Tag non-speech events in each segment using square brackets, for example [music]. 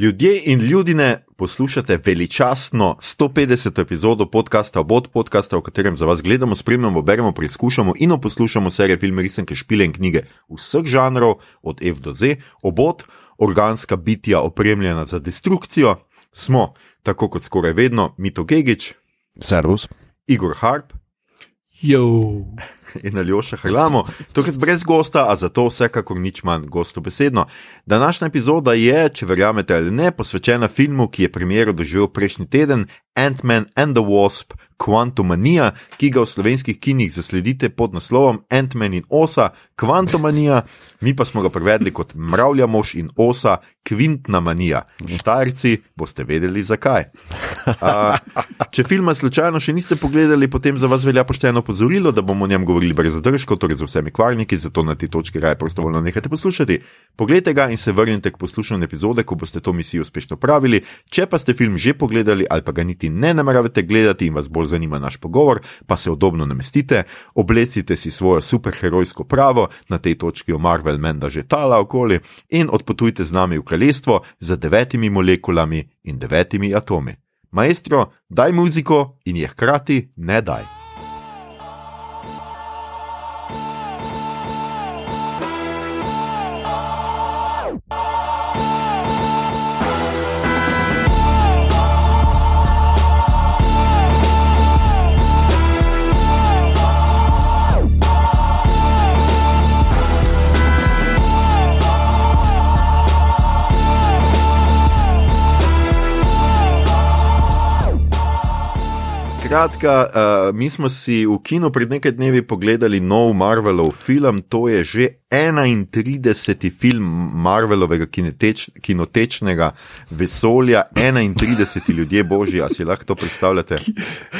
Ljudje in ljudine poslušate veličastno 150. epizodo podcasta Obod podcasta, v katerem za vas gledamo, spremljamo, beremo, preizkušamo in poslušamo serije filme, risanke, špile in knjige vseh žanrov, od F do Z. Obod, organska bitja opremljena za destrukcijo, smo, tako kot skoraj vedno, Mito Gigič, Servus. Igor Harp [laughs] In Aljoša Hrlamo, tokrat brez gosta, a zato vsekakor nič manj gostobesedno. Današnja epizoda je, če verjamete ali ne, posvečena filmu, ki je premiero doživel prejšnji teden, Ant-Man and the Wasp, Quantumania, ki ga v slovenskih kinih zasledite pod naslovom Ant-Man in Osa, Quantumania, mi pa smo ga prevedli kot Mravlja mož in Osa, Quintna manija. Štajrci boste vedeli zakaj. [laughs] A, če filma slučajno še niste pogledali, potem za vas velja pošteno opozorilo, da bomo o njem govorili brez zadržkov, torej z vsemi kvarniki, zato na tej točki raje prostovoljno nehajte poslušati. Poglejte ga in se vrnite k poslušanju epizode, ko boste to misijo uspešno pravili. Če pa ste film že pogledali ali pa ga niti ne nameravate gledati in vas bolj zanima naš pogovor, pa se udobno namestite, oblecite si svojo superherojsko pravo, na tej točki o Marvel menda že tala okoli in odpotujte z nami v kraljestvo z devetimi molekulami in devetimi atomi. Maestro, daj muziko in je hkrati ne daj. Kratka, uh, mi smo si v kinu pred nekaj dnevi pogledali nov Marvelov film, to je že 31. film Marvelovega kineteč, kinotečnega vesolja, 31 ljudje božji, a si lahko to predstavljate?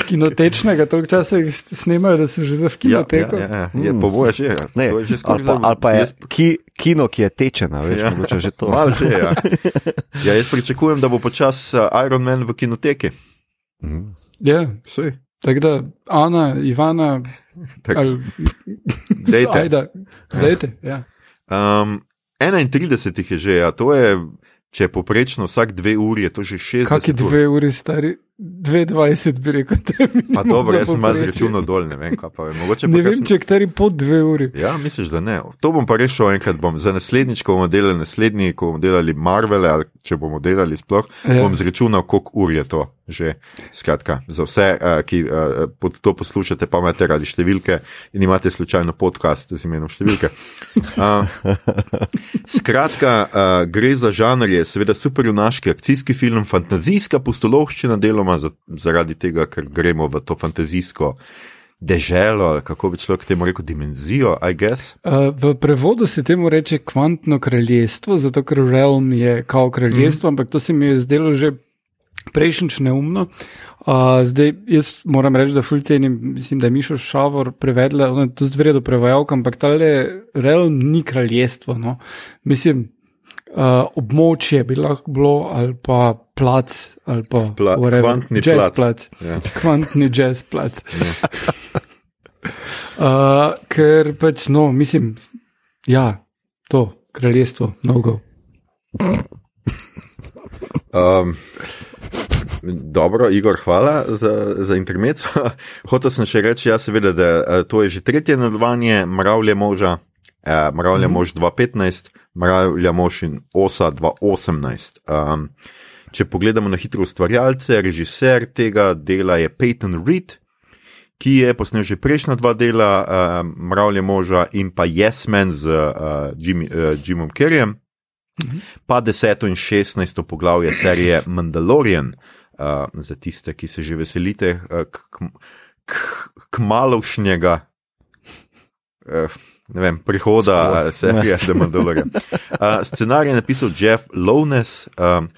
Kinotečnega, to včasih snemajo, da so že za v kinoteko. Ja, ja, ja, je, po boju že. ja. Ne, To je že ali, pa, ali pa je jaz- ki, kino, ki je tečena, veš, Ja. ja. mogoče že to. Malo že, ja. [laughs] ja. Jaz pričakujem, da bo počas uh, Iron Man v kinoteki. Mhm. Ja, Sej, tako da, Ana, Ivana, Tak. ali dejte. Ajda, dajte. Ja. Um, 31 jih je že, ja, to je, če je poprečno vsak dve uri, je to že 60. Kaki ur. dve uri stari, 22 bi rekel. je Pa dobro, jaz sem malo zračunal dol, ne vem, kaj pa je. Mogoče Ne vem, kakšen- če kateri pod dve uri. Ja, misliš, da ne. To bom pa rešil enkrat. Bom. Za naslednjič, ko bomo delali naslednji, ko bomo delali Marvele, ali če bomo delali sploh, ja. Bom zračunal, koliko ur je to že. Skratka, za vse, uh, ki uh, pod to poslušate, pa imate radi številke in imate slučajno podcast z imenom številke. Uh, skratka, uh, gre za žanr, je seveda superjunaški akcijski film, fantazijska pustolovščina, deloma za, zaradi tega, ker gremo v to fantazijsko deželo, kako bi človek temu rekel, dimenzijo, I guess. Uh, v prevodu se temu reče kvantno kraljestvo, zato ker realm je kao kraljestvo, mm. ampak to se mi je zdelo že prejšnjič neumno. Uh, zdaj, jaz moram reči, da fulj cenim, mislim, da je Mišo Šavor prevedla, ona je to zvredo prevajalka, ampak tale realm ni kraljestvo. No. Mislim, uh, območje bi lahko bilo, ali pa plac, ali pa Pla- whatever, kvantni jazz plac. plac. Ja. [laughs] Kvantni jazz plac. Uh, [laughs] ker pač, no, mislim, ja, to kraljestvo, mnogo. Um, dobro, Igor, hvala za, za intermezzo. [laughs] Hotel sem še reči, ja, seveda, da uh, to je že tretje nadaljevanje Mravlje moža, uh, Mravlje mm. mož 2015, Mravlja mož in Osa 2018. Um, če pogledamo na hitro ustvarjalce, režiser tega dela je Peyton Reed. Ki je posnel že prejšnja dva dela, uh, Mravlje moža in pa Yes Man z uh, Jimmy, uh, Jimom Kerryjem, pa deseto in šestnajsto poglavje serije Mandalorian, uh, za tiste, ki se že veselite uh, k, k, k, k malovšnjega. Uh, vem, prihoda uh, serije The Mandalorian. Uh, scenarij je napisal Jeff Lowness, um,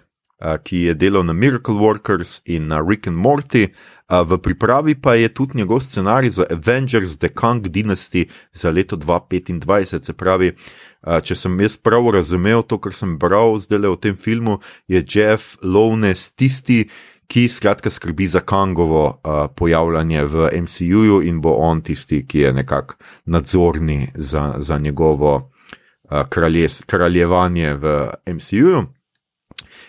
uh, ki je delal na Miracle Workers in na Rick and Morty. Uh, v pripravi pa je tudi njegov scenarij za Avengers The Kang Dynasty za leto 2025. Se pravi, uh, če sem jaz prav razumel to, kar sem bral zdaj o tem filmu, je Jeff Lowness tisti, ki skratka skrbi za Kangovo uh, pojavljanje v MCU-ju in bo on tisti, ki je nekako nadzorni za, za njegovo uh, kraljes, kraljevanje v MCU-ju.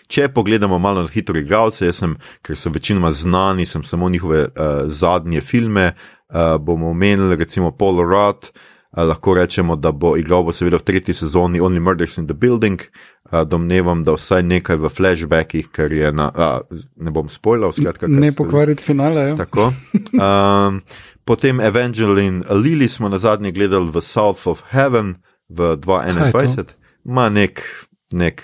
Če pogledamo malo na hitro igralce, jaz sem, ker so večinoma znani, sem samo njihove uh, zadnje filme, uh, bomo omenili recimo Paul Rudd, uh, lahko rečemo, da bo igral bo seveda v tretji sezoni Only Murders in the Building, uh, domnevam, da vsaj nekaj v flashbackih, ker je na, uh, ne bom spoilal, skratka. Ne pokvariti finale. Ja. Tako. Um, [laughs] potem Evangeline Lily smo na zadnje gledali v South of Heaven v Kaj je 2021. Ma nek, nek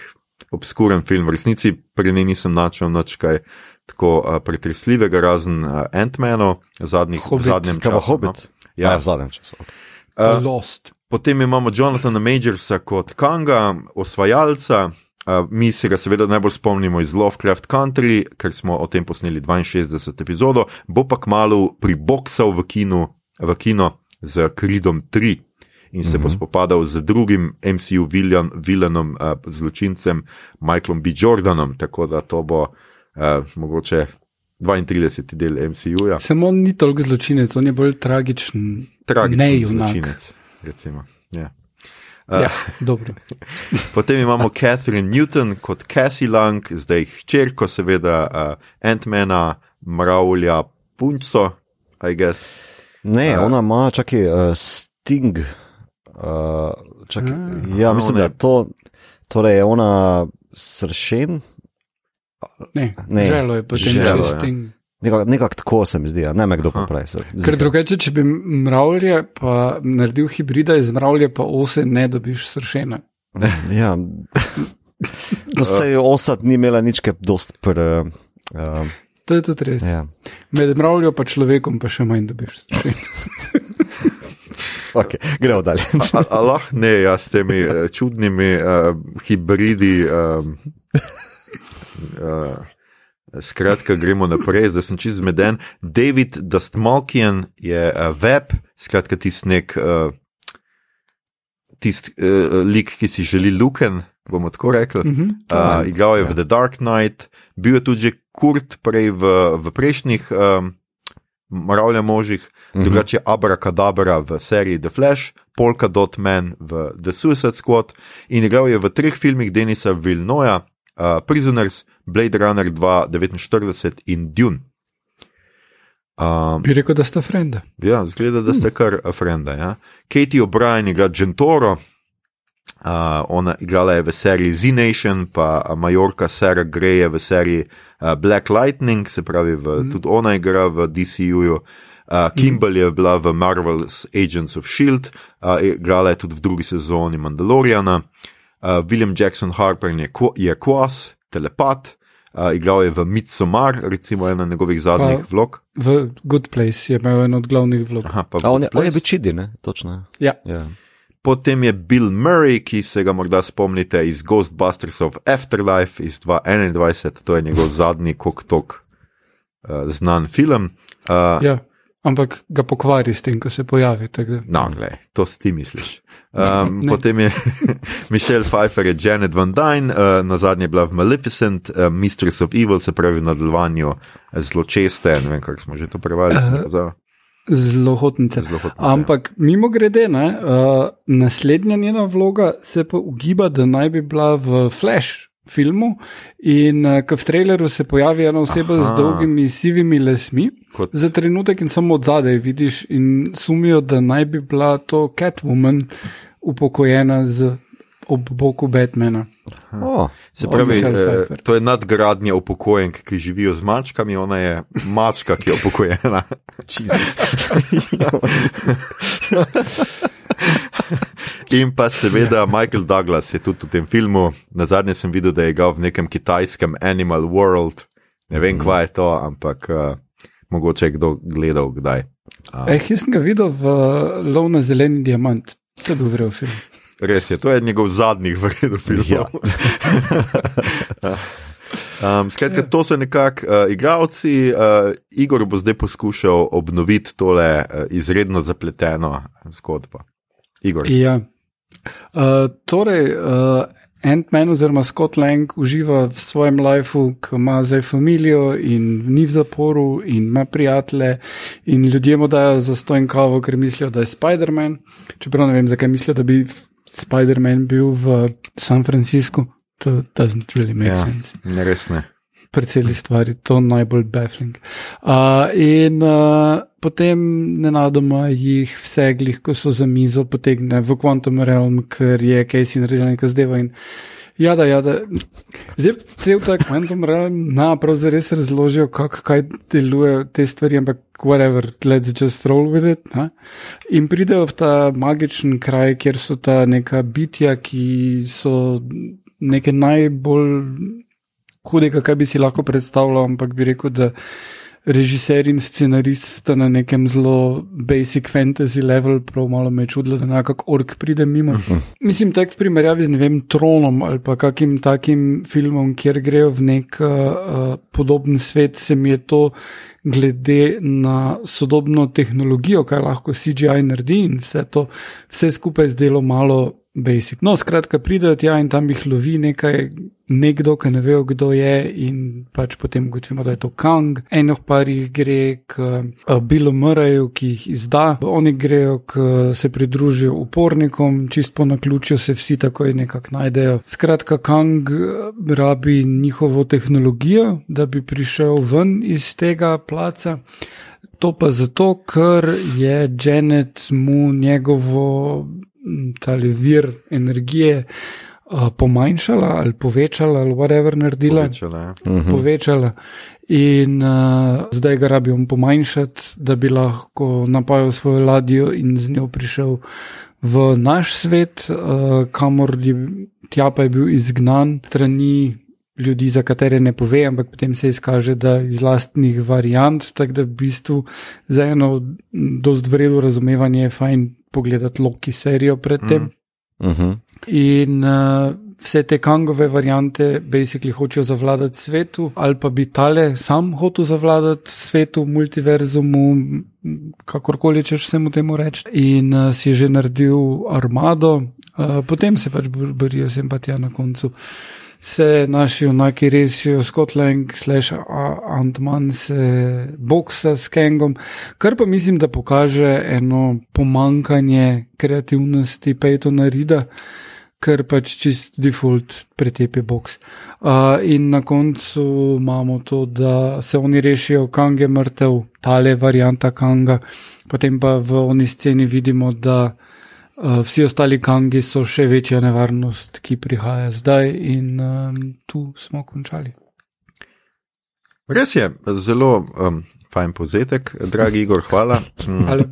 obskuren film, v resnici pri njej nisem načel nič kaj tako uh, pretresljivega, razen Ant-Manu, zadnjih, v Hobbit. zadnjem Kaj pa času. Hobbit? No. Ja, Ja, v zadnjem času. Uh, Lost. Potem imamo Jonathana Majorsa kot Kanga, osvajalca. Uh, mi se ga seveda najbolj spomnimo iz Lovecraft Country, ker smo o tem posneli 62 epizodo, bo pa kmalo priboksal v, kinu, v kino z Kridom 3 in se mm -hmm. bo spopadal z drugim MCU viljan, vilenom, uh, zločincem Michaelom B. Jordanom, tako da to bo uh, mogoče 32. del MCU-ja. Samo ni toliko zločinec, on je bolj tragičen. Tragičen zločinec, recimo. Ja. Ja, dobro. [laughs] Potem imamo Catherine Newton kot Cassie Lang, zdaj hčerko, seveda uh, Ant-Mana, Mravlja, Punco, I guess. Ne, A- ona ima, čakaj, uh, Sting. Uh, čakaj, A. ja, mislim, ona da je- to, torej je ona sršen. Ne, Ne, želo je potem želo, čez ja. Nekako nekak tako se mi zdi, a ne me kdo popravi. se- Ker drugače, če bi mravlje pa naredil hibrida iz mravlje, pa ose ne dobiš sršena. [laughs] Ja. No, se je osad ni imela nič, kaj dost pre. Uh, To je tudi res. ja. Med mravljo pa človekom pa še manj dobiš sršena. [laughs] okay, gremo dalje. A- a Lahko ne, ja, s temi uh, čudnimi uh, hibridi. Um, uh, Skratka, gremo naprej, zdaj sem čist zmeden. David Dustmalkian je uh, web, skratka, tisti nek, uh, tist, uh, lik, ki si želi luken, bomo tako rekli. Mhm. Uh, igral je v The Dark Knight, bil je tudi že Kurt prej v, v prejšnjih um, Mravlja možih, Mhm. drugače Abracadabra v seriji The Flash, Polka Dot Man v The Suicide Squad in igral je v treh filmih Denisa Vilnoja, uh, Prisoners, Blade Runner 249 in Dune. Um, Bi rekel, da sta frenda. Ja, zgleda, da ste kar frenda. Ja. Katie O'Brien igra Gentoro, uh, ona igrala je v seriji Z-Nation, pa Majorka Sarah Gray je v seriji uh, Black Lightning, se pravi, v, mm. tudi ona igra v DCU-ju. Uh, Kimball je bila v Marvel's Agents of Shield, uh, igrala je tudi v drugi sezoni Mandaloriana. Uh, William Jackson Harper je, je Quas, telepat, uh, igral je v Midsommar, recimo ena njegovih zadnjih Pa- vlog. V Good Place je imel en od glavnih vlog. Aha, pa A on je, on je Place. večidi, ne? Točno. Ja. Ja. Potem je Bill Murray, ki se ga morda spomnite iz Ghostbusters of Afterlife iz 2021, to je njegov zadnji kok-tok uh, znan film. Uh, ja. Ampak ga pokvari s tem, ko se pojavi. No, gled, to si ti misliš. Um, potem je [laughs] Michelle Pfeiffer, je Janet Van Dyne, uh, na zadnje je bila v Maleficent, uh, Mistress of Evil, se pravi v nadaljevanju zločeste, ne vem, kako smo že to prevajali. sem pozabil. Zelo hotnice. Zlohotnice, Ampak mimo grede, ne, uh, naslednja njena vloga se pa ugiba, da naj bi bila v Flash filmu. In uh, v traileru se pojavi ena oseba Aha. z dolgimi sivimi lesmi, Kot- za trenutek in samo od zadaj vidiš, in sumijo, da naj bi bila to Catwoman upokojena z ob boku Batmana. Oh, Se pravi, eh, to je nadgradnja upokojenk, ki živijo z mačkami, ona je mačka, ki je upokojena. [laughs] [laughs] [laughs] In pa seveda Michael Douglas je tudi v tem filmu. Na zadnje sem videl, da je igral v nekem kitajskem Animal World. Ne vem, Mhm. kva je to, ampak uh, mogoče je kdo gledal kdaj. Eh, jaz sem ga videl v Lov na zeleni diamant. To je bil vrel film. Res je, to je njegov zadnjih vredov filmov. [laughs] Ja. um, skratka, to so nekako uh, igravci. Uh, Igor bo zdaj poskušal obnoviti tole uh, izredno zapleteno zgodbo. Igor. Ja. Uh, torej, uh, Ant-Man oziroma Scott Lang uživa v svojem lifeu, ki ima zdaj familijo in ni v zaporu in ima prijatelje in ljudje mu dajo za stojn kavo, ker mislijo, da je Spider-Man. Čeprav ne vem, zakaj mislijo, da bi Spider-Man bil v San Franciscu. to doesn't really make Ja. sense. Ne, res ne. Pri celi stvari to najbolj baffling. Uh, in uh, potem nenadoma jih vse glih, ko so za mizo, potegne v Quantum Realm, ker je Casey naredil nekaj zdeva in Ja, da, ja, da. Zdaj, cel ta Quantum Realm, na, pravzaprav res razložijo, kako kaj delujejo te stvari, ampak whatever, let's just roll with it. Ne? In pridejo v ta magičen kraj, kjer so ta neka bitja, ki so nekaj najbolj hudega, kaj bi si lahko predstavljal, ampak bi rekel, da režiser in scenarist sta na nekem zelo basic fantasy level, prav malo me je čudilo, da nekako ork pride mimo. Mislim, tak v primerjavi z ne vem, tronom ali pa kakim takim filmom, kjer grejo v nek uh, podoben svet, se mi je to glede na sodobno tehnologijo, kaj lahko CGI naredi in vse to, vse skupaj zdelo malo basic. No, skratka, pridejo tja in tam jih lovi nekaj, nekdo, ki ne vejo, kdo je, in pač potem ugotovimo, da je to Kang. Eno par jih gre k uh, Billu Murrayju, ki jih izda, oni grejo k se pridružijo upornikom, čist po naključju se vsi takoj nekako najdejo. Skratka, Kang eh, rabi njihovo tehnologijo, da bi prišel ven iz tega placa. To pa zato, ker je Janet mu njegovo tale vir energije uh, pomanjšala ali povečala ali whatever naredila. Povečala, ja. Mhm. povečala. In uh, zdaj ga rabijo pomanjšati, da bi lahko napajal svojo ladjo in z njo prišel v naš svet, uh, kamor je, tja pa je bil izgnan strani ljudi, za katere ne pove, ampak potem se izkaže, da iz lastnih variant, tako da v bistvu za eno dost vredno razumevanje je fajn pogledati Loki serijo predtem. Mm. Uh -huh. In uh, vse te kangove variante, basically hočejo zavladati svetu, ali pa bi tale sam hotel zavladati svetu, multiverzumu, kakorkoli češ vsemu temu reči. In uh, si je že naredil armado, uh, potem se pač bor- borijo sem pa tja na koncu. Se naši junaki resijo, Scotland, slash A- Ant-Man se boksa s Kangom, kar pa mislim, da pokaže eno pomankanje kreativnosti Peytona Rida, ker pač čist default pretepe boks. Uh, in na koncu imamo to, da se oni rešijo, Kang je mrtev, tale varianta Kanga, potem pa v oni sceni vidimo, da uh, vsi ostali Kangi so še večja nevarnost, ki prihaja zdaj, in um, tu smo končali. Res je, zelo um, fajn povzetek, dragi Igor, hvala. [laughs] Mm, Ali,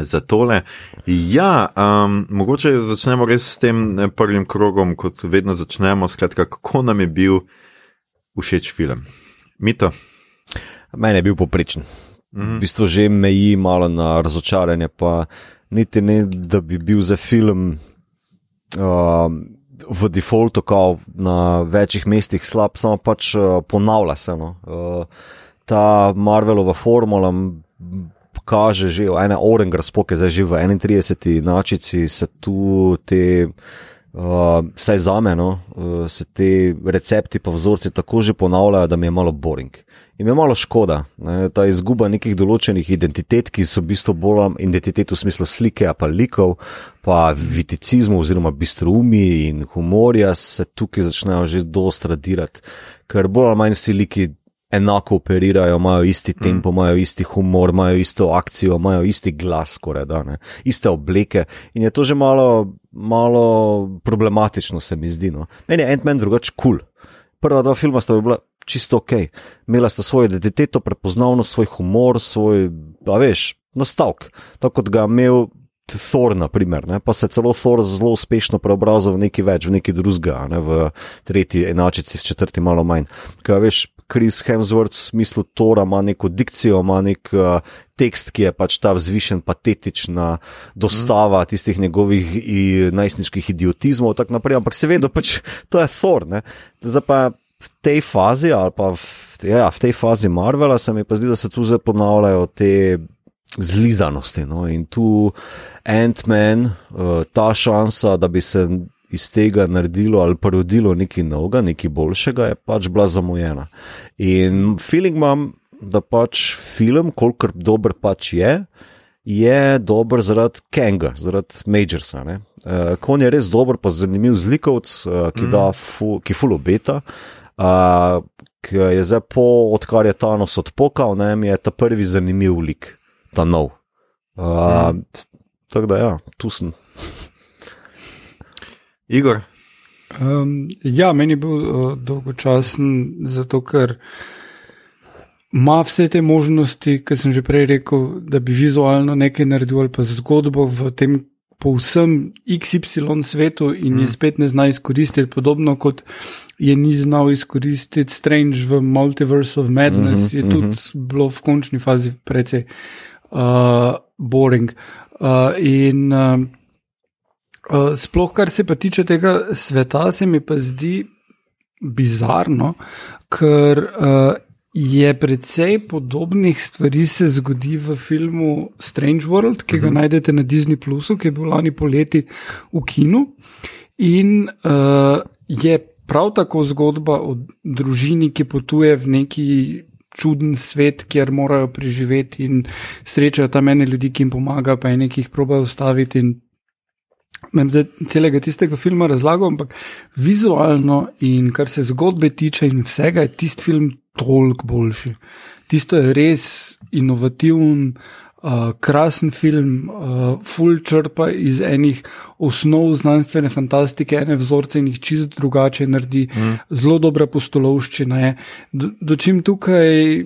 za tole. Ja, um, mogoče začnemo res s tem eh, prvim krogom, kot vedno začnemo. Skratka, kako nam je bil všeč film? Mito. Meni je bil poprečen. V bistvu že meji malo na razočaranje, pa niti ne, da bi bil za film um, v defaultu, kao na večjih mestih slab, samo pač uh, ponavlja se. No. Uh, ta Marvelova formula kaže že, ena Orenger spoke, zdaj že v 31. načici se tu te. Uh, vsaj za me, no, uh, se ti recepti pa vzorci tako že ponavljajo, da mi je malo boring. In je malo škoda, ne, ta izguba nekih določenih identitet, ki so v bistvu bolj identitet v smislu slike, pa likov, pa viticizmu oziroma bistroumi in humorja se tukaj začnejo že dosta radirati, ker bolj ali manj vsi liki enako operirajo, imajo isti tempo, imajo isti humor, imajo isto akcijo, imajo isti glas, skoraj da, ne, iste obleke in je to že malo, malo problematično, se mi zdi. No. Meni je Ant-Man drugače kul. Cool. Prva dva filma sta bila čisto ok, imela sta svojo identiteto, prepoznavnost, svoj humor, svoj, a veš, nastavek, tako kot ga imel. Thor, na primer, ne? pa se celo Thor zelo uspešno preobrazil v nekaj več, v nekaj drugega, ne? v tretji enačici, v četrti malo manj. Kaj veš, Chris Hemsworth v smislu Tora ima neko dikcijo, ima nek uh, tekst, ki je pač ta vzvišen, patetična dostava mm. tistih njegovih i, najstniških idiotizmov, tako naprej, ampak seveda pač to je Thor. Ne? Zdaj pa v tej fazi, ali pa v, ja, v tej fazi Marvela, se mi pa zdi, da se tu zdaj ponavljajo te zlizanosti. No? In tu Ant-Man, uh, ta šansa, da bi se iz tega naredilo ali parodilo nekaj novega, nekaj boljšega, je pač bila zamujena. In feeling imam, da pač film, kolikor dober pač je, je dober zaradi Kenga, zaradi Majorsa. Uh, Kon je res dober, pa zanimiv zlikovc, uh, ki, mm. fu, ki full obeta. Uh, ki je zdaj po, odkar je Thanos odpokal, ne, je ta prvi zanimiv lik, ta nov. Uh, mm. Tako da, ja, tu sem. Igor. Um, ja, meni je bil uh, dolgočasen, zato ker ima vse te možnosti, ki sem že prej rekel, da bi vizualno nekaj naredil ali pa zgodbo v tem povsem XY svetu in mm. je spet ne zna izkoristiti, podobno kot je ni znal izkoristiti Strange v Multiverse of Madness, mm -hmm, je tudi mm -hmm. bilo v končni fazi precej uh, boring. Uh, in uh, uh, sploh, kar se pa tiče tega sveta, se mi pa zdi bizarno, ker uh, je precej podobnih stvari se zgodi v filmu Strange World, ki ga uh mhm. -huh. najdete na Disney Plusu, ki je bil lani poleti v kinu. In uh, je prav tako zgodba o družini, ki potuje v neki čuden svet, kjer morajo preživeti in srečajo tam ene ljudi, ki jim pomagajo, pa ene, ki jih probejo ustaviti. Ne zdaj celega tistega filma razlagam, ampak vizualno in kar se zgodbe tiče in vsega, je tisti film toliko boljši. Tisto je res inovativen, uh, krasen film, uh, full črpa iz enih osnov znanstvene fantastike, ene vzorce in jih čist drugače naredi, mm. zelo dobra postolovščina je. Dočim tukaj.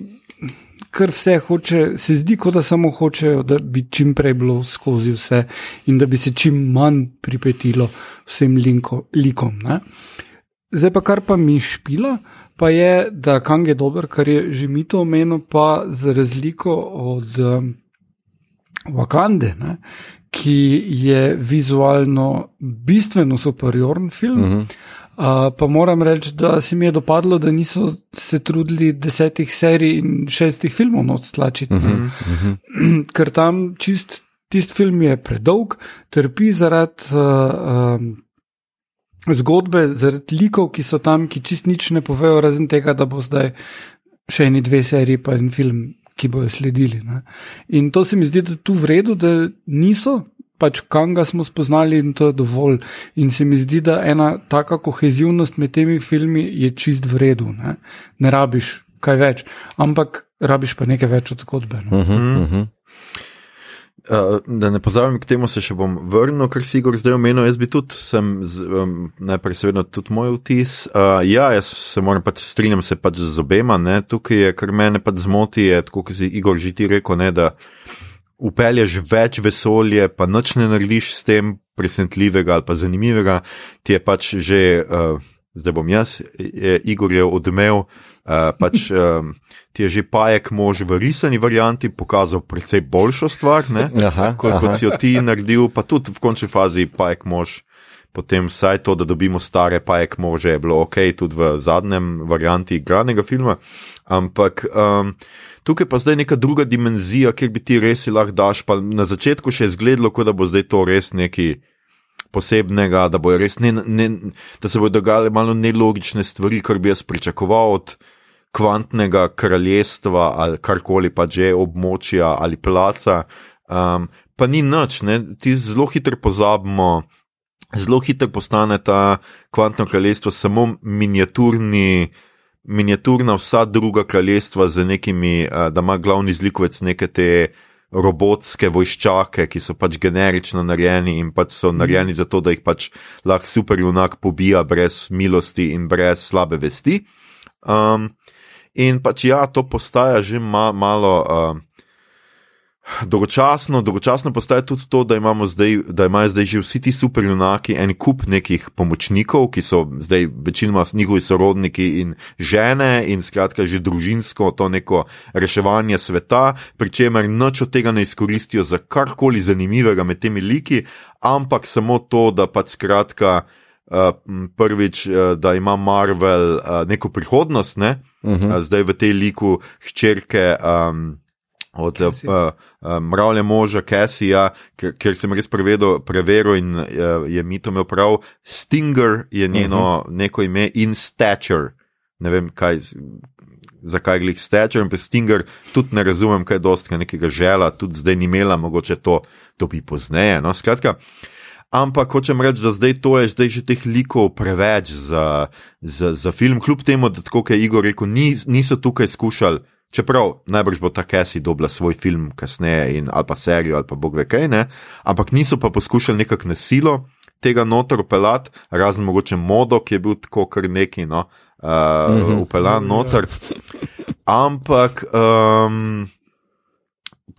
Ker vse hoče, se zdi, kot da samo hočejo, da bi čim prej bilo skozi vse in da bi se čim manj pripetilo vsem linko, likom. Ne? Zdaj pa kar pa mi špila, pa je, da Kang je dober, kar je že mi to omenil, pa za razliko od um, Wakande, ne, ki je vizualno bistveno superioren film. Uh -huh. Uh, pa moram reči, da se mi je dopadlo, da niso se trudili desetih serij in šestih filmov odstlačiti. Uh -huh, [clears throat] uh -huh. Ker tam čist tisti film je predolg, trpi zaradi uh, um, zgodbe, zaradi likov, ki so tam, ki čist nič ne povejo, razen tega, da bo zdaj še eni dve seriji, pa en film, ki bojo sledili. Ne. In to se mi zdi, da tu v redu, da niso. Pač kanga smo spoznali in to je dovolj. In se mi zdi, da ena taka kohezivnost med temi filmi je čist v redu. Ne, ne rabiš kaj več, ampak rabiš pa nekaj več od zgodbe. No. Uh -huh, uh -huh. Uh, da ne pozabim, k temu se še bom vrnil, kar si Igor zdaj omenil. Jaz bi tudi, sem, um, najprej seveda tudi moj vtis. Uh, ja, jaz se moram pač strinjam se pač z obema, ne? tukaj je, kar mene pač zmoti, je tako, kot si Igor že ti rekel, ne, da upelješ več vesolje, pa noč ne narediš s tem presenetljivega ali pa zanimivega, ti je pač že, uh, zdaj bom jaz, je Igor je odmev. Uh, pač, um, [laughs] ti je že pajek mož v risani varianti pokazal precej boljšo stvar, aha, kot, aha. kot si jo ti naredil, pa tudi v končni fazi pajek mož. Potem vsaj to, da dobimo stare pajek može, je bilo ok, tudi v zadnjem varianti igranega filma. Ampak um, tukaj pa zdaj neka druga dimenzija, kjer bi ti res lahko daš. Pa na začetku še je izgledalo, kot da bo zdaj to res nekaj posebnega, da, ne, ne, da se bodo dogajale malo nelogične stvari, kar bi jaz pričakoval od kvantnega kraljestva ali karkoli pa že območja ali placa. Um, pa ni nič, ne? ti zelo hitro pozabimo, zelo hitro postane ta kvantno kraljestvo samo miniaturni. Miniaturna, vsa druga kraljestva, z nekimi, da ima glavni zlikovec neke te robotske vojščake, ki so pač generično narejeni in pač so narejeni mm. zato, da jih pač lahko superjunak pobija brez milosti in brez slabe vesti. Um, In pač ja, to postaja že ma, malo. Uh, Dolgočasno, dolgočasno postaje tudi to, da, zdaj, da imajo zdaj že vsi ti superjunaki en kup nekih pomočnikov, ki so zdaj večinoma njihovi sorodniki in žene, in skratka že družinsko to neko reševanje sveta, pri čemer noč od tega ne izkoristijo za karkoli zanimivega med temi liki, ampak samo to, da pač skratka. Uh, prvič, uh, da ima Marvel uh, neko prihodnost, ne? uh -huh. uh, zdaj v tej liku hčerke um, od uh, uh, mravlje moža Casija, ker, ker sem res prevedel, preveril in uh, je mi to imel prav. Stinger je njeno uh -huh. neko ime in Stature. ne vem, kaj, zakaj glih steče, in pa Stinger tudi ne razumem, kaj je dosti nekega žela, tudi zdaj ni imela, mogoče to dobi pozneje. No, skratka. Ampak hočem reči, da zdaj to je zdaj že teh likov preveč za, za, za film, kljub temu, da tako je Igor rekel, ni, niso tukaj skušali. Čeprav najbrž bo ta Kesi dobila svoj film kasneje, in, ali pa serijo, ali pa bog ve kaj, ne? ampak niso pa poskušali nekako na silo tega noter upelati, razen mogoče modo, ki je bil tako kar neki, no, uh, uh -huh. upeljan noter. Ampak. Um,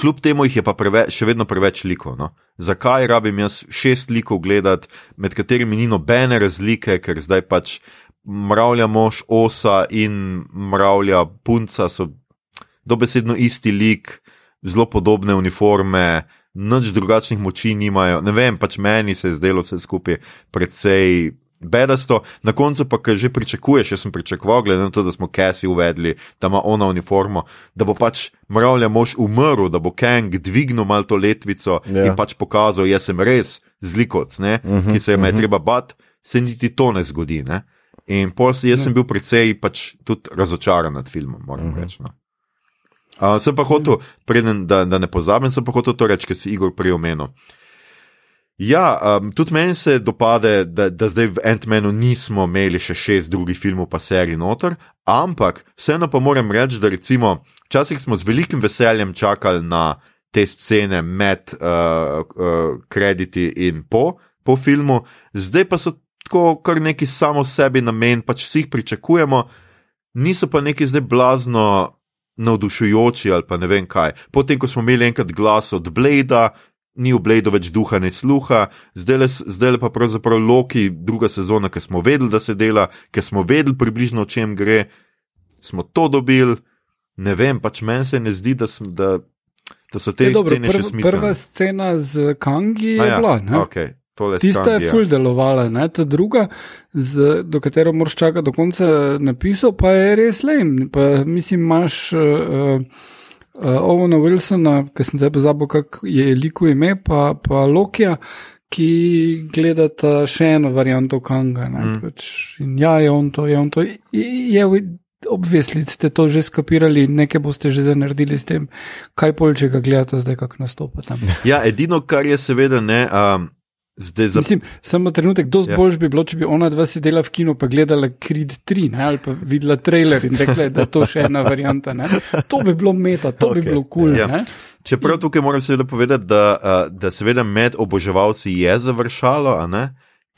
Kljub temu jih je pa preve, še vedno preveč likov. No? Zakaj rabim jaz šest likov gledati, med katerimi ni nobene razlike, ker zdaj pač mravlja mož osa in mravlja punca so dobesedno isti lik, zelo podobne uniforme, nič drugačnih moči nimajo. Ne vem, pač meni se je zdelo vse skupaj precej. Bedasto, na koncu pa, kaj že pričakuješ, jaz sem pričakoval, glede na to, da smo Cassie uvedli, da ima ona uniformo, da bo pač mravlja mož umrl, da bo Kang dvignil malo to letvico yeah. in Ja. pač pokazal, jaz sem res zlikoc, ne, uh -huh, ki se jim je uh -huh. treba bat, se niti to ne zgodi. Ne? In pol jaz sem bil precej pač tudi razočaran nad filmom, moram uh -huh. reči. No. Uh, sem pa hotel, preden da, da ne pozabim, sem pa hotel to reči, ker si Igor prej omenil. Ja, um, tudi meni se dopade, da, da zdaj v Ant-Manu nismo imeli še šest drugih filmov, pa serij noter, ampak vseeno pa moram reči, da recimo včasih smo z velikim veseljem čakali na te scene med uh, uh, krediti in po, po filmu, zdaj pa so tako kar neki samo sebi namen, pač vsi jih pričakujemo, niso pa neki zdaj blazno navdušujoči ali pa ne vem kaj. Potem, ko smo imeli enkrat glas od Blada, ni v Bladu več duha, ne sluha, zdaj le, zdaj le pa pravzaprav Loki, druga sezona, ki smo vedeli, da se dela, ker smo vedeli približno o čem gre, smo to dobili. Ne vem, pač meni se ne zdi, da, sem, da, da so te Je dobro, scene še prv, smiselne. prva scena z Kangi je ja, bila. ne? okay, tole Tista Kangi, je ful delovala, ne? ta druga, z, do katero moraš čakati do konca napisov, pa je res lame. Pa, mislim, imaš uh, uh, Ovena Wilsona, ki sem zdaj pozabil, kak je liko ime, pa, pa Lokija, ki gledata še eno varianto Kanga. Ne? Mm. Pač, in ja, je on to, je on to. Je, je, Obvisli ste to že skapirali, nekaj boste že zdaj naredili s tem, kaj pol, če ga gledate zdaj, kako nastopa tam. Ja, edino, kar je seveda ne. Um, Zdaj za Mislim, samo trenutek, dosti Ja. boljš bi bilo, če bi ona dva sedela v kinu in gledala Creed 3 ne, ali pa videla trailer in rekla, da je to še ena varianta. Ne. To bi bilo meta, to okay. bi bilo kul. Ja. Cool, Čeprav tukaj moram seveda povedati, da, da seveda med oboževalci je završalo, a ne?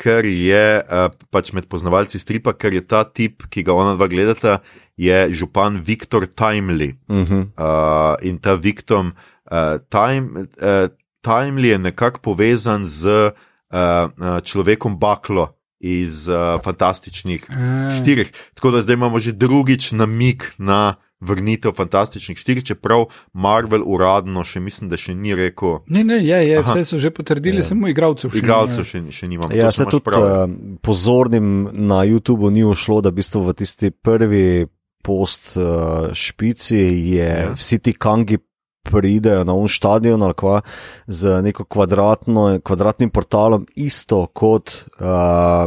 ker je pač med poznavalci stripa, ker je ta tip, ki ga ona dva gledata, je župan Viktor Timely. Uh -huh. Uh, in ta Viktor uh, time, uh, Timely je nekako povezan z uh, človekom Baklo iz uh, fantastičnih A. štirih. Tako da zdaj imamo že drugič namik na vrnitev fantastičnih štirih, čeprav Marvel uradno še mislim, da še ni rekel. Ne, ne, je, je, vse so že potrdili, ja. samo igralcev še. Igralcev še, še nimamo. Ja, to se tudi prav, ja. uh, pozornim na YouTubu ni ušlo, da v bistvu v tisti prvi post uh, špici je Ja. ja. vsi ti kangi pridejo na un stadion ali kva z neko kvadratno, kvadratnim portalom, isto kot uh,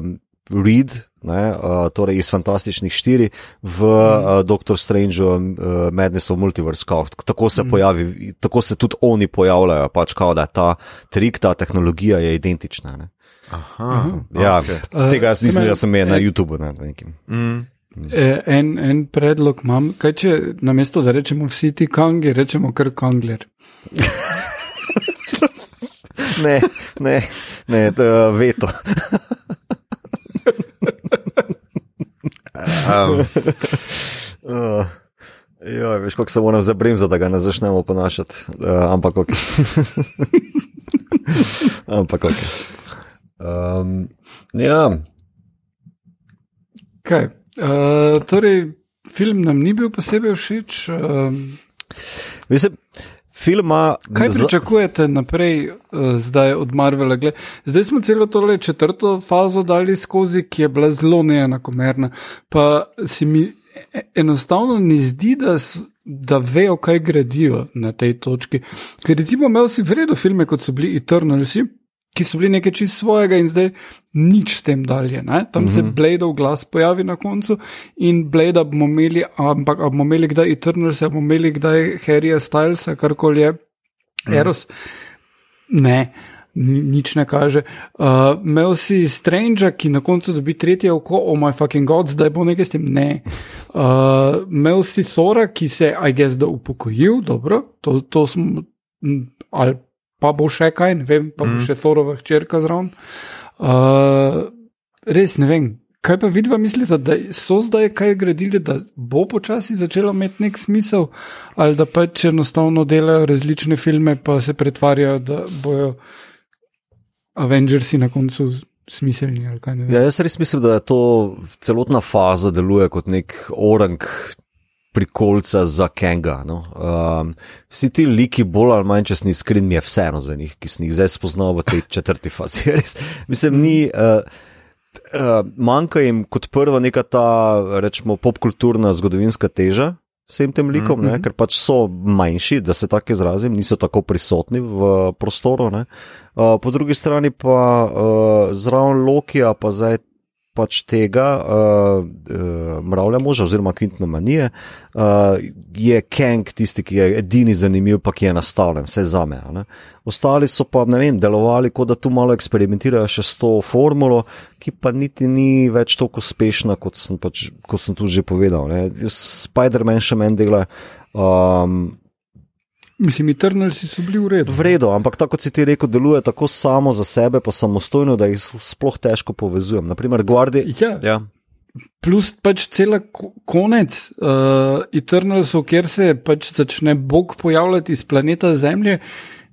Reed. Ne, uh, torej iz Fantastičnih štiri v uh, Doctor Strange uh, Madness of Multiverse. Kao, tako, se Mm. pojavi, tako se tudi oni pojavljajo, pač kao, da je ta trik, ta tehnologija je identična. Ne. Aha, Ja, okej. Eh, tega jaz se nisem, jaz sem je na eh, YouTubu. Ne. Mm. E, en, en predlog imam, kaj če namesto da rečemo vsi ti kangi, rečemo kar kangler. [laughs] ne, ne, ne to, veto. [laughs] Um, Uh, ja, veš, kako se moram zabremzati, da ga ne začnemo ponašati. Uh, ampak ok. [laughs] ampak ok. Um, ja, Kaj? Uh, torej, film nam ni bil posebej všeč. Uh, mislim, film ima. Kaj pričakujete naprej, uh, zdaj od Marvela? Gled, zdaj smo celo tole četrto fazo dali skozi, ki je bila zelo neenakomerna. Pa se mi e- enostavno ne zdi, da, s- da vejo, kaj gradijo na tej točki. Ker recimo imel si vredo filme, kot so bili Eternalsi, ki so bili nekaj čist svojega in zdaj nič s tem dalje. Ne? Tam mm -hmm. se Bladeov glas pojavi na koncu in Blade bomo imeli, ampak bomo imeli kdaj Eternals, bomo imeli kdaj Harryja Stylesa, karkoli je, mm. Eros. Ne. Nič ne kaže. Uh, Mel si Stranger, ki na koncu dobi tretje oko, oh my fucking god, zdaj bo nekaj s tem. Ne. Uh, Mel si Thora, ki se, I guess, da upokojil, dobro, to, to smo, ali pa bo še kaj, ne vem, pa bo mm. še Thorova hčerka zraven. Uh, res ne vem. Kaj pa vidva mislite, da so zdaj kaj gradili, da bo počasi začelo imeti nek smisel, ali da pač enostavno delajo različne filme, pa se pretvarjajo, da bojo Avengersi na koncu smiselni. Ja, jaz res mislim, da je to celotna faza deluje kot nek orang prikolca za Kenga. No? Um, vsi ti liki, bolj ali manj česni skrin, mi je vseeno za njih, ki sem jih zdaj spoznal v tej četrti fazi. [laughs] Res, mislim, ni. Uh, Uh, manjka jim kot prva neka ta, rečemo, popkulturna zgodovinska teža vsem tem likom, mm -hmm. ne, mhm. ker pač so manjši, da se tako izrazim, niso tako prisotni v prostoru. Uh, po drugi strani pa uh, zraven Lokija, pa zdaj pač tega uh, uh, mravlja moža, oziroma Quintna manije, uh, je Kang tisti, ki je edini zanimiv, pa ki je nastavljen, vse za me. Ostali so pa, ne vem, delovali, kot da tu malo eksperimentirajo še s to formulo, ki pa niti ni več tako uspešna, kot sem, pač, kot sem tudi že povedal. Spider-Man še meni dela. Um, Mislim, Eternalsi so bili v redu. V redu, ampak tako kot si ti rekel, deluje tako samo za sebe, pa samostojno, da jih sploh težko povezujem. Naprimer, Guardi. Ja. ja. Plus pač cel konec uh, Eternalsov, kjer se pač začne Bog pojavljati iz planeta Zemlje.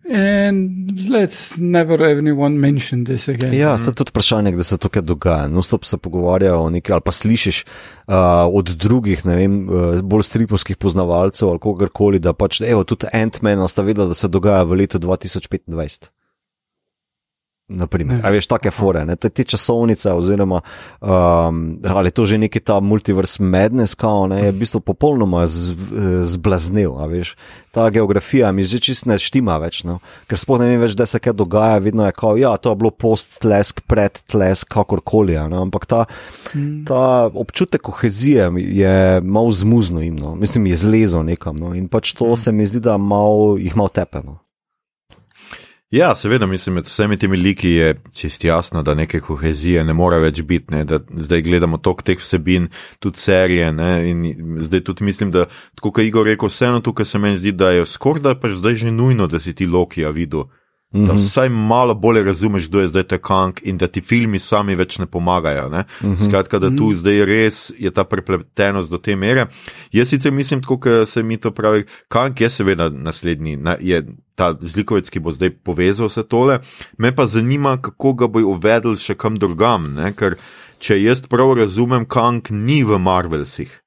In let's never anyone mention this again. Ja, se tudi vprašanje, da se tukaj dogaja. No, stop se pogovarjajo o nekaj, ali pa slišiš uh, od drugih, ne vem, uh, bolj stripovskih poznavalcev ali kogarkoli, da pač, evo, tudi Ant-Man sta vedela, da se dogaja v letu 2025. Naprimer, veš, take fore, ne? te, te časovnice, oziroma um, ali to že neki ta multiverse madness, kao, ne, je v bistvu popolnoma z, zblaznil. Veš, ta geografija mi že čist ne štima več, no? ker sploh ne vem več, da se kaj dogaja, vedno je kao, ja, to je bilo post-tlesk, pred-tlesk, kakorkoli. Ampak ta, hmm. ta občutek kohezije je malo zmuzno jim, no? mislim, je zlezel nekam. No? In pač to hmm. se mi zdi, da mal, jih malo tepeno. Ja, seveda, mislim, med vsemi temi liki je čist jasno, da neke kohezije ne more več biti, ne, da zdaj gledamo tok teh vsebin, tudi serije. Ne, in zdaj tudi mislim, da, kot je Igor rekel, vseeno tukaj se meni zdi, da je skoraj da pač zdaj že nujno, da si ti Lokija videl. Da mm -hmm. vsaj malo bolje razumeš, kdo je zdaj ta Kang in da ti filmi sami več ne pomagajo. Ne? Mm -hmm. Skratka, da tu mm -hmm. zdaj res je ta prepletenost do te mere. Jaz sicer mislim, kot se mi to pravi, Kang je seveda naslednji, na, je ta zlikovec, ki bo zdaj povezal vse tole. Me pa zanima, kako ga bo uvedel še kam drugam. Ne? Ker če jaz prav razumem, Kang ni v Marvelsih.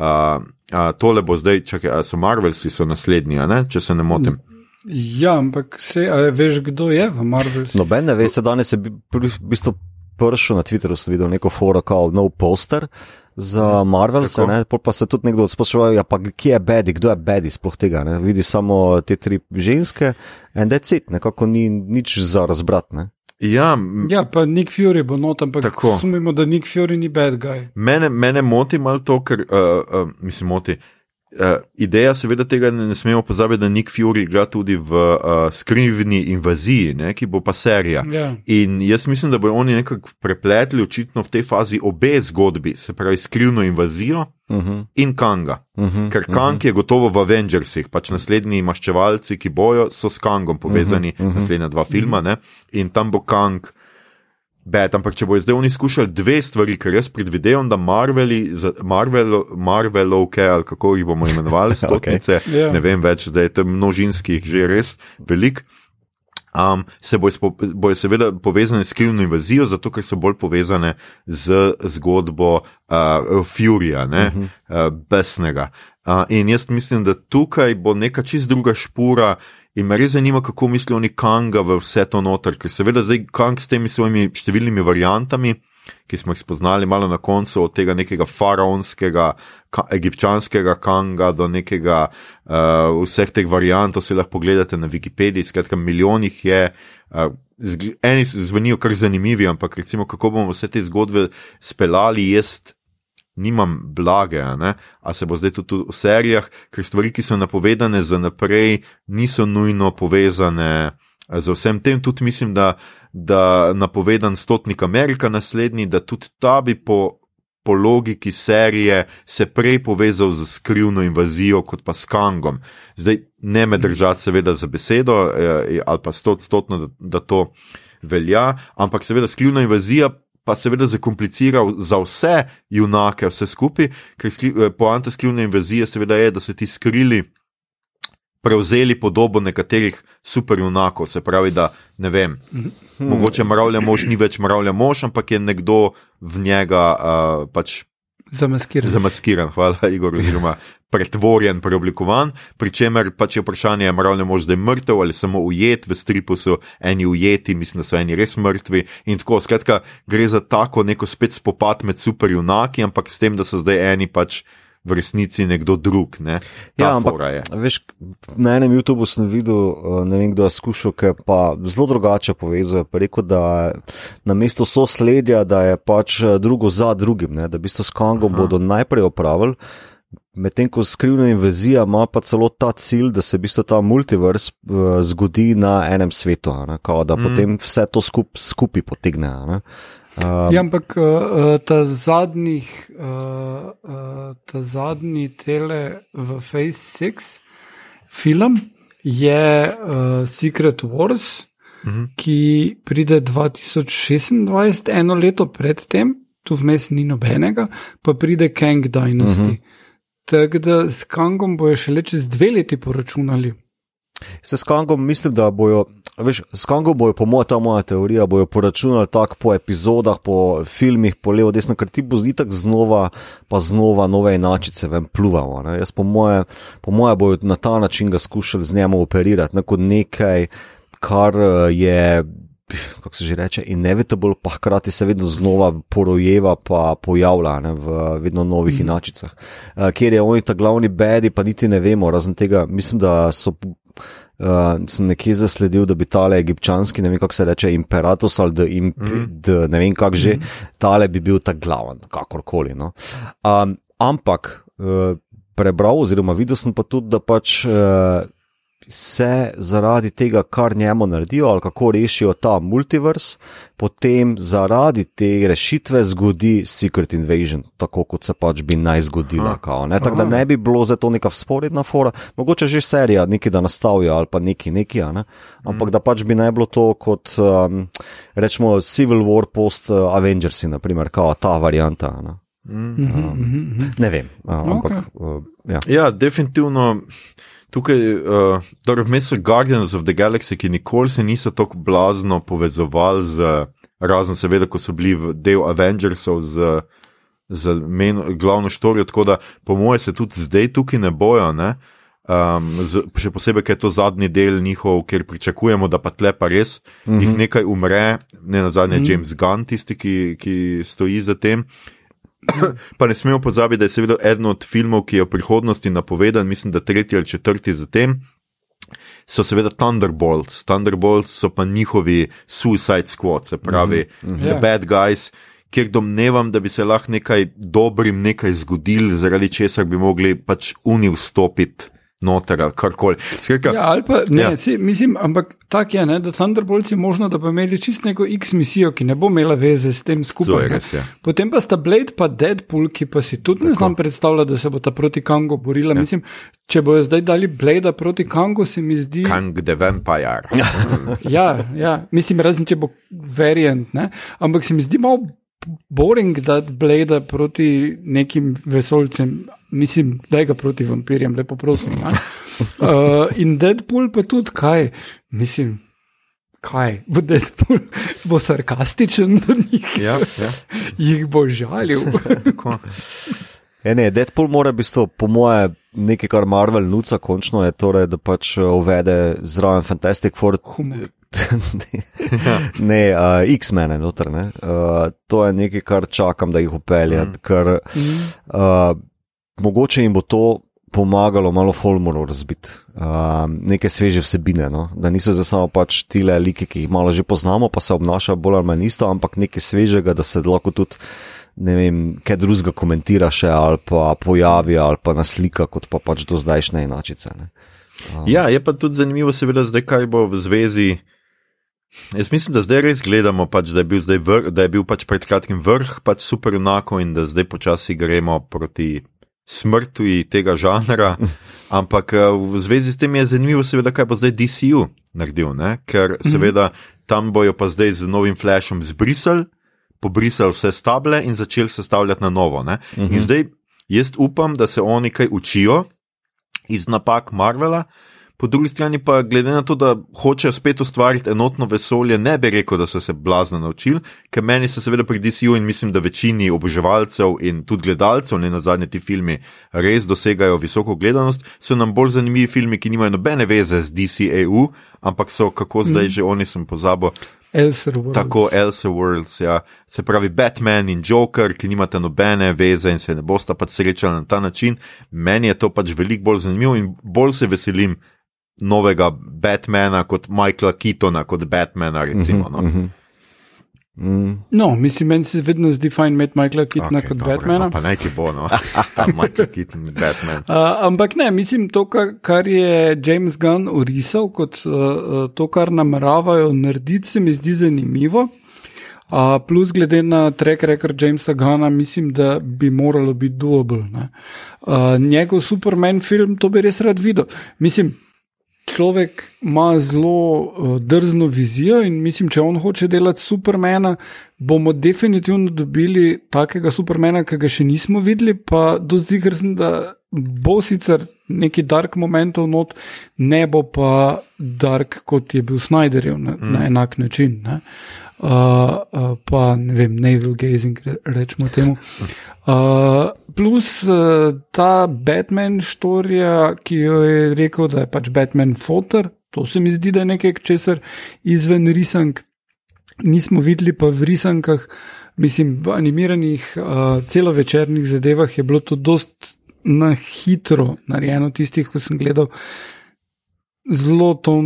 Uh, uh, tole bo zdaj, čakaj, so Marvelsi so naslednji, če se ne motim. Mm -hmm. Ja, ampak se, veš, kdo je v Marvelu? Noben ne ve, se danes je v bistvu prišel na Twitteru, sem videl neko foro, kao nov poster za Marvel, se, ne, pa se tudi nekdo sprašuje, ja, pa kje je Bedi, kdo je Bedi, sploh tega, ne, vidi samo te tri ženske da je cit, nekako ni nič za razbrat, ne. Ja, ja, pa Nick Fury bo not, ampak tako sumimo, da Nick Fury ni bad guy. Mene, mene moti malo to, ker, uh, uh, mislim, moti. Uh, ideja, seveda, tega ne, ne smemo pozabiti, da Nick Fury igra tudi v uh, skrivni invaziji, ne, ki bo pa serija. Yeah. Ja. In jaz mislim, da bodo oni nekako prepletli očitno v tej fazi obe zgodbi, se pravi skrivno invazijo uh mhm. -huh. in Kanga. Uh mhm. -huh. Ker Kang uh -huh. je gotovo v Avengersih, pač naslednji maščevalci, ki bojo, so s Kangom povezani, uh -huh. Uh -huh. naslednja dva filma, uh -huh. in tam bo Kang. Bet, ampak če bo zdaj oni skušali dve stvari, ker jaz predvidevam, da Marveli, Marvel, Marvelovke ali kako jih bomo imenovali, [laughs] stotnice, okay. yeah. ne vem več, da je to množinskih že res velik. Um, se bojo boj seveda povezane s krivno invazijo, zato ker so bolj povezane z zgodbo uh, Furija, uh -huh. uh, besnega. Uh, in jaz mislim, da tukaj bo neka čist druga špura. In me res zanima, kako mislijo oni Kanga v vse to noter, ker seveda zdaj Kang s temi svojimi številnimi variantami, ki smo jih spoznali malo na koncu, od tega nekega faraonskega, ka, egipčanskega Kanga do nekega uh, vseh teh variantov, se lahko pogledate na Wikipediji, skratka, milijonih je. Uh, eni zvenijo kar zanimivi, ampak recimo, kako bomo vse te zgodbe speljali, jaz nimam blage, a, a se bo zdaj tudi v serijah, ker stvari, ki so napovedane za naprej, niso nujno povezane z vsem tem. Tudi mislim, da, da napovedan stotnik Amerika naslednji, da tudi ta bi po. Po logiki serije se prej povezal z skrivno invazijo, kot pa s Kangom. Zdaj, ne me držati, seveda, za besedo, eh, ali pa stotno, da, da to velja, ampak seveda skrivna invazija pa seveda zakompliciral za vse junake, vse skupaj, ker skri, eh, poanta skrivne invazije seveda je, da so ti skrili. Prevzeli podobo nekaterih superjunakov, se pravi, da ne vem, hmm. mogoče mravlja mož ni več mravlja mož, ampak je nekdo v njega uh, pač Zamaskiran. Zamaskiran, hvala, Igor, oziroma pretvorjen, preoblikovan. Pričemer pač je vprašanje, ali je možno zdaj mrtev ali samo ujet, v stripu so eni ujeti, mislim, da so eni res mrtvi. In tako, skratka, gre za tako neko spet spopad med superjunaki, ampak s tem, da so zdaj eni pač v resnici nekdo drug. Ne? Ja, ampak, veš, na enem YouTubu sem videl, eh, ne vem, kdo je skušal, ki pa zelo drugače povezuje. Rekel, da na mesto sosledja, da je pač eh, drugo za drugim, ne? da bi to s Kangom Aha. bodo najprej opravili. Medtem ko skrivna invazija ima pa celo ta cilj, da se bistvo ta multivers uh, zgodi na enem svetu, Kao, da mm. potem vse to skup, skupaj potegne. Uh, Um, ja, ampak uh, ta, zadnjih, uh, uh, ta zadnji tele v Face 6 film je uh, Secret Wars, uh mhm. -huh. ki pride 2026, eno leto predtem, tu vmes ni nobenega, pa pride Kang Dynasty. Uh mhm. -huh. Tako da s Kangom bojo še le čez dve leti poročunali. Se s Kangom mislim, da bojo. Veš, s Kangom bojo, po mojem, ta moja teorija, bojo poračunali tako po epizodah, po filmih, po levo, desno, ker ti bo zdaj tako znova, pa znova nove enačice ven pluvalo. Ne? Jaz, po moje, po moje, bojo na ta način ga skušali z njim operirati, ne? kot nekaj, kar je. Kako se že reče, inevitable, pa hkrati se vedno znova porojeva, pa pojavlja ne, v vedno novih mm. inačicah. Uh, kjer je oni ta glavni bedi, pa niti ne vemo, razen tega, mislim, da so uh, sem nekje zasledil, da bi tale egipčanski, ne vem kako se reče, imperatus ali da imp, mm. ne vem kako že, mm. tale bi bil ta glaven, kakorkoli. No. Um, ampak uh, prebral, oziroma videl sem pa tudi, da pač. Uh, se zaradi tega, kar njemu naredijo, ali kako rešijo ta multivers, potem zaradi te rešitve zgodi Secret Invasion, tako kot se pač bi naj zgodila. Tako da ne bi bilo za to neka sporedna fora, mogoče že serija, nekaj da nastavijo ali pa neki neki, ne? ampak mm. da pač bi naj bilo to kot um, rečemo Civil War post uh, Avengersi, naprimer, kao ta varianta. Ne? Mm. Um, ne vem, uh, ampak. Okay. Uh, ja. ja, definitivno. Tukaj, uh, torej vmes so Guardians of the Galaxy, ki nikoli se niso tako blazno povezovali z, razen seveda, ko so bili del Avengersov z, z men, glavno štorijo, tako da po moje se tudi zdaj tukaj ne bojo, ne? Um, z, še posebej, ker je to zadnji del njihov, ker pričakujemo, da pa tle pa res mm -hmm. jih nekaj umre, ne na zadnje mm -hmm. James Gunn, tisti, ki, ki stoji za tem. [coughs] pa ne smemo pozabiti, da je seveda eden od filmov, ki je v prihodnosti napovedan, mislim, da tretji ali četrti za tem. So seveda Thunderbolts, Thunderbolts so pa njihovi Suicide Squad, se pravi, mm -hmm. The yeah. Bad Guys, kjer domnevam, da bi se lahko nekaj dobrim nekaj zgodil, zaradi česar bi mogli pač uni vstopiti noter ali karkoli. Ja, ali pa, ne, ja. si, mislim, ampak tako je, ne, da Thunderbolts je možno, da bo imeli čist neko X misijo, ki ne bo imela veze s tem skupaj. Res, ja. Potem pa sta Blade pa Deadpool, ki pa si tudi tako. ne znam predstavljati, da se bo ta proti Kangu borila. Ja. Mislim, če bojo zdaj dali Blade proti Kangu, se mi zdi. Kang the Vampire. ja, ja, mislim, razen če bo variant, ne? ampak se mi zdi malo boring, da Blade proti nekim vesolcem mislim, da ga proti vampirjem, lepo prosim. Uh, [laughs] in Deadpool pa tudi kaj, mislim. Kaj bo Deadpool, bo sarkastičen do njih? Ja, ja. [laughs] Jih bo žalil. [laughs] E ne, Deadpool mora biti to, po moje, nekaj, kar Marvel nuca, končno je torej, da pač uh, uvede zraven Fantastic Four. Humor. [laughs] ne, ne uh, X-Men, noter. Ne? Uh, to je nekaj, kar čakam, da jih upeljem. Mm. Uh, mogoče jim bo to pomagalo malo folmoro razbiti, uh, neke sveže vsebine. No? Da niso zdaj samo pač tile like, ki jih malo že poznamo, pa se obnašajo bolj ali manj isto, ampak nekaj svežega, da se lahko tudi. Ne vem, kaj drugega komentira še ali pa pojavi ali pa naslika, kot pa pač do zdajšnje enačice. Ne. Um. Ja, je pa tudi zanimivo, seveda, zdaj kaj bo v zvezi. Jaz mislim, da zdaj res gledamo, pač, da, je bil vr, da je bil pač pred kratkim vrh, pač super enako in da zdaj počasi gremo proti smrti tega žanra. [laughs] Ampak eh, v zvezi s tem je zanimivo, seveda, kaj bo zdaj DCU naredil, ne? ker mhm. seveda tam bojo pa zdaj z novim flashom zbrisali pobrisali vse stable in začeli sestavljati na novo. -huh. In mhm. zdaj jaz upam, da se oni kaj učijo iz napak Marvela. Po drugi strani pa, glede na to, da hočejo spet ustvariti enotno vesolje, ne bi rekel, da so se blazno naučili, ker meni so seveda pri DCU in mislim, da večini oboževalcev in tudi gledalcev, ne na zadnje ti filmi, res dosegajo visoko gledanost, so nam bolj zanimivi filmi, ki nimajo nobene veze z DCAU, ampak so kako zdaj mm. že oni sem pozabil, Tako Elsa Worlds, ja. se pravi Batman in Joker, ki nimata nobene veze in se ne bosta pač srečali na ta način. Meni je to pač veliko bolj zanimivo in bolj se veselim novega Batmana kot Michaela Keatona, kot Batmana. Recimo, no. uh -huh, uh -huh. Mm. No, mislim, meni se vedno zdi fajn imeti Michaela Keatona okay, kot dobro, Batmana. Pa naj ti bo, no, [laughs] Michael Keaton, Batman. Uh, ampak ne, mislim, to, kar je James Gunn urisal kot uh, to, kar nameravajo narediti, se mi zdi zanimivo. Uh, plus, glede na track record Jamesa Gunna, mislim, da bi moralo biti doable. Uh, njegov Superman film, to bi res rad videl. Mislim, človek ima zelo uh, drzno vizijo in mislim, če on hoče delati supermena, bomo definitivno dobili takega supermena, ki ga še nismo videli, pa do zdaj, sem, da bo sicer neki dark momentov not, ne bo pa dark, kot je bil Snyderjev na, mm. na enak način. Ne? Uh, uh, pa ne vem, navel gazing, re, rečemo temu. Uh, [laughs] plus uh, ta Batman štorija, ki jo je rekel, da je pač Batman fotor, to se mi zdi, da je nekaj, česar izven risank nismo videli, pa v risankah, mislim, v animiranih uh, celovečernih zadevah je bilo to dost na hitro narejeno, tistih, ko sem gledal, zelo to